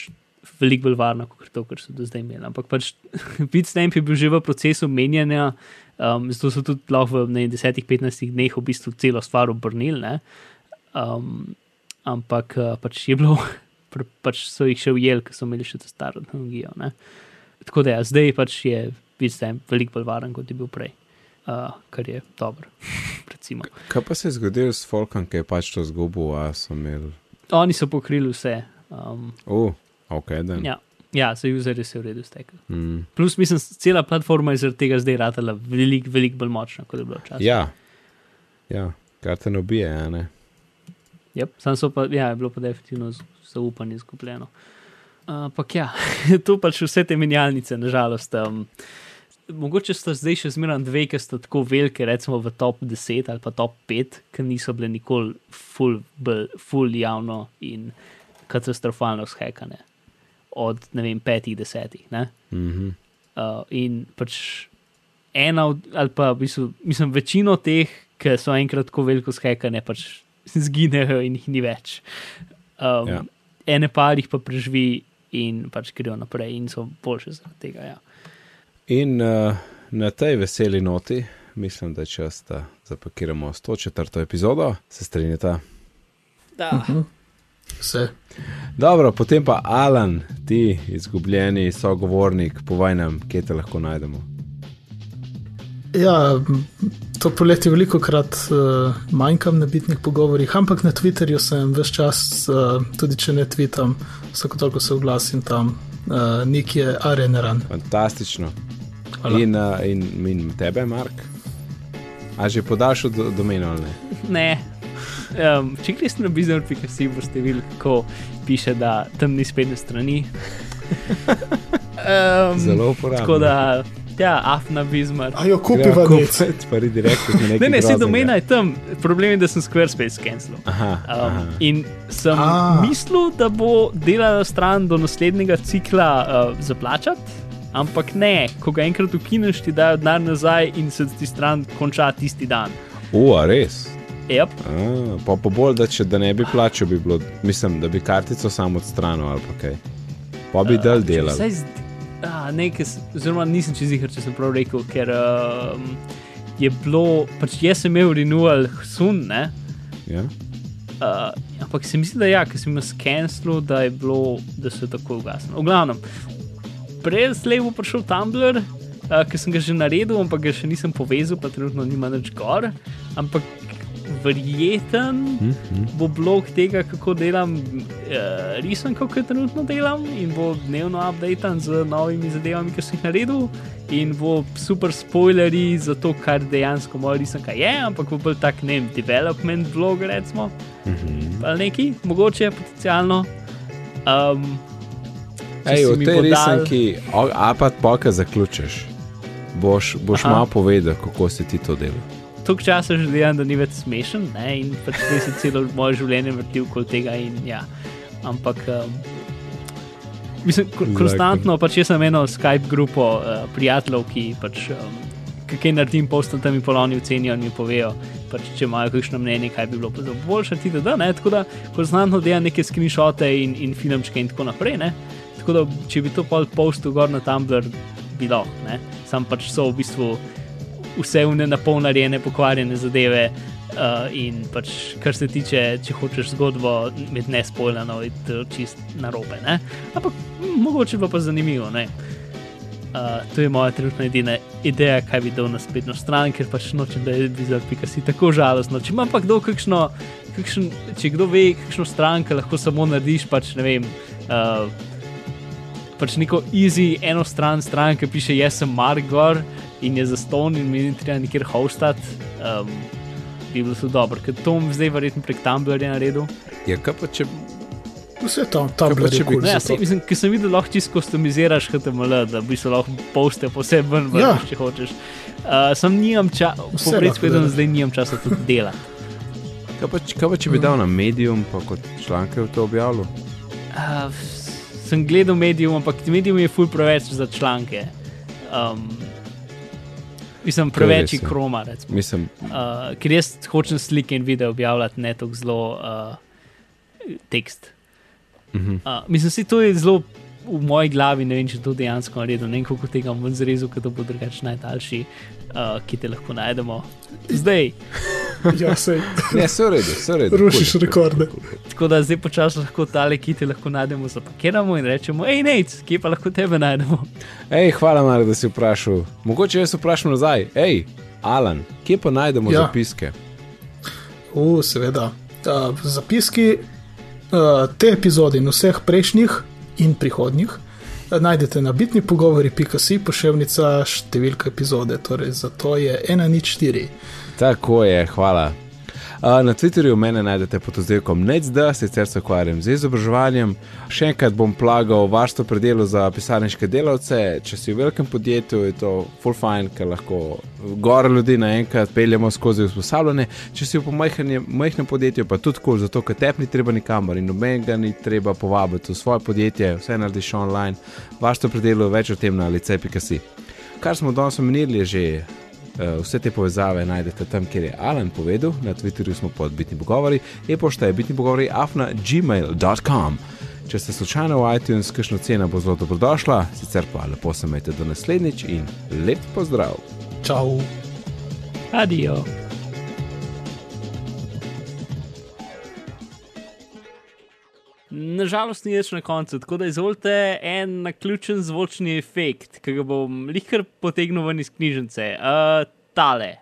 veliko bolj varna kot to, kar so do zdaj imeli. Ampak pač [LAUGHS] bitstamp je bil že v procesu menjanja, um, zato so tudi lahko v 10-15 dneh v bistvu celo stvar obrnili. Um, ampak uh, pač je bilo, [LAUGHS] pač so jih še ujeli, ker so imeli še to staro tehnologijo. Ne? Tako da ja, zdaj pač je bitstamp veliko bolj varen, kot je bil prej, uh, kar je dobro. recimo. Kaj pa se je zgodilo s Folkom, ki je pač to zgubil, a so imeli. Oni so pokrili vse. Um, Uh, ok, da. ja, ja, za userje se je v redu stekel. Mm. Plus, mislim, cela platforma je zaradi tega zdaj ratala veliko, veliko bolj močna, kot je bilo včasih. Ja, ja. kar te a ne. Yep, sam so pa, ja, je bilo pa definitivno zaupanje izgubljeno. Ampak ja, [LAUGHS] to pač vse te menjalnice, nažalost. Um, mogoče sta zdaj še zmeraj dve, ki sta tako velike, recimo v top 10 ali pa top 5, ki niso bile nikoli full, bolj- full javno in katastrofalno shekane. Od ne vem, petih, desetih. Ne? Mhm. Uh, in pač ena, od, ali pa v bistvu, mislim, večino teh, ki so enkrat tako veliko skekane, pač [LAUGHS] zginejo in jih ni več. Um, Ja. ja. Ene par jih pa preživi in pač grejo naprej in so boljše zaradi tega. Ja. In uh, na tej veseli noti, mislim, da je čas, da zapakiramo 104. epizodo, se strinjata. Da. Vse. Dobro, potem pa Alan, ti izgubljeni sogovornik, povaj nam, kje te lahko najdemo. Ja, to poletje veliko krat uh, manjkam na bitnih pogovorih, ampak na Twitterju sem vse čas, uh, tudi če ne tvitam, vsako toliko se oglasim tam. Uh, Nik je areneran. Fantastično. Hvala. In, uh, in, in tebe, Mark? A že podaljšal do, domeno ali ne? Ne. Um, če greš na bizar.si, boste videli, kako piše, da tam ni spetne strani. [LAUGHS] Um, Zelo uporabno. Tako da, ja, afna bizmar. A jo kupiva Gremo nec. kupiti, pa ri direkt na neki Ne, ne, se domena je tam. Problem je, da sem Squarespace cancel. Aha, aha. Um, in sem A. mislil, da bo delala stran do naslednjega cikla uh, zaplačati, ampak ne, ko ga enkrat ukineš, ti dajo denar nazaj in se ti stran konča tisti dan. U, a res? Yep. A, pa pa bolj, da če da ne bi plačal, bi bilo, mislim, da bi kartico samo odstranil ali pa kaj. Pa bi dal delal. Saj zd- a, nekaj, s- oziroma nisem čez jih, če sem prav rekel, ker um, je bilo, pač jaz sem imel renewal sun, ne. Ja? Uh, ampak se mi zdi, da ja, ker sem jim skenil, da je bilo, da so tako ugasnili. V glavnem, prej slej bo prišel Tumblr, uh, ki sem ga že naredil, ampak ga še nisem povezal, pa trenutno nima nič gor. Ampak verjeten Hm? bo blog tega, kako delam, uh, risanko, ki trenutno delam, in bo dnevno updaten z novimi zadevami, ki sem jih naredil. In bo super spoilerji za to, kar dejansko moja risanka je, ampak bo bolj tak, ne vem, development blog, recimo Mhm. ali neki, mogoče potencialno. Um, Ej, v tej dal- risanki, o- a pa poka zaključiš. Boš, boš Aha. malo povedal, kako si ti to delal. Toliko časa že delam, da ni več smešen, ne? in pač zdaj se celo moje življenje vrti okoli tega. In, ja. ampak um, mislim, ko- konstantno pač jaz sem eno Skype grupo uh, prijateljev, ki pač. Um, Kaj naredim, postam tam in polovni ocenijo in mi povejo, pač, če imajo kakšno mnenje, kaj bi bilo boljše, ti da, ne, tako da konstantno delam neke screenshote in, in filmčke in tako naprej, ne. Tako da, če bi to pol postil gor na Tumblr, bi lahko, ne. Sam pač so v bistvu vse vne napolnjene, pokvarjene zadeve. Uh, in pač, kar se tiče, če hočeš zgodbo med nespoljeno, je to čist narobe. Ne? Ampak mogoče pa pa zanimivo. Ne? Uh, to je moja trenutna edina ideja, kaj bi dal na spletno stran, ker pač nočem, da je bizar.si tako žalostno. Če ima pa kdo kakšno, kakšen, če kdo ve, kakšno stran, ki lahko samo narediš, pač ne vem. Uh, pač neko easy, eno stran, stran, ki piše, jaz sem Margor in je za ston in mi ni treba nikjer hostati, um, bi bilo to dobro, ker to bom zdaj verjetno prek Tumblrja naredil. Ja, kaj pa če Vse tam, tam je če bi-. No, ja, to. mislim, ker sem videl, lahko čisto customiziraš HTML, da bi se lahko poste posebej ven, Ja. ja. če hočeš. Uh, sam nimam časa, lahko povedano, zdaj nimam časa tudi delati. Kaj pa, kaj pa če bi dal na medium, pa kot članke v to objavil? Uh, sem gledal medium, ampak medium je ful preveč za članke. Um, mislim, preveč je ja. kroma, recimo. Mislim, Uh, ker jaz hočem slike in video objavljati, ne tako zelo uh, tekst. mhm. Uh, mislim, da to je zelo v moji glavi, ne vem, če to dejansko naredim, ne vem, kako tega bom zrezal, ker to bo drugače najdaljši, uh, ki te lahko najdemo. Zdaj, Ja, sej, ne, vse v redu, vse v redu. rušiš rekorde. tako da zdaj počasi lahko tale kite lahko najdemo, zapakiramo in rečemo, hej, nec, kje pa lahko tebe najdemo. Ej, hvala, Marek, da si vprašal. Mogoče jaz vprašam nazaj. Ej, Alan, kje pa najdemo Ja. ja. zapiske? U, seveda. Uh, zapiski uh, te epizode in vseh prejšnjih in prihodnjih najdete na bitni pogovori.si pošiljka številka epizode, torej zato je 104. Tako je, hvala. Na Twitterju mene najdete pod oddelkom NECD, sicer se ukvarjam z izobraževanjem. Še enkrat bom plagal varstvo predelu za pisarniške delavce. Če si v velikem podjetju, je to full fine, ker lahko gore ljudi naenkrat peljemo skozi usposabljanje. Če si v majhnem, podjetju, pa tudi cool, zato ker tep ni treba nikamor in nobenega ni treba povabiti v svoje podjetje, vse narediš online. Varstvo predelu več o tem na licej.si. Kar smo danes omenili, je že vse te povezave najdete tam, kjer je Alan povedal, na Twitterju smo pod bitni pogovori, e-pošta je bitni pogovori afna gmail.com. Če ste slučajno v iTunes, kakšno cena bo zelo dobrodošla, sicer pa lepo se majte do naslednjič in lep pozdrav. Čau. Adijo. Nažalost, ni več na koncu, tako da izvolite en naključen zvočni efekt, ki ga bom lihkar potegnil ven iz knjižnice. Uh, tale.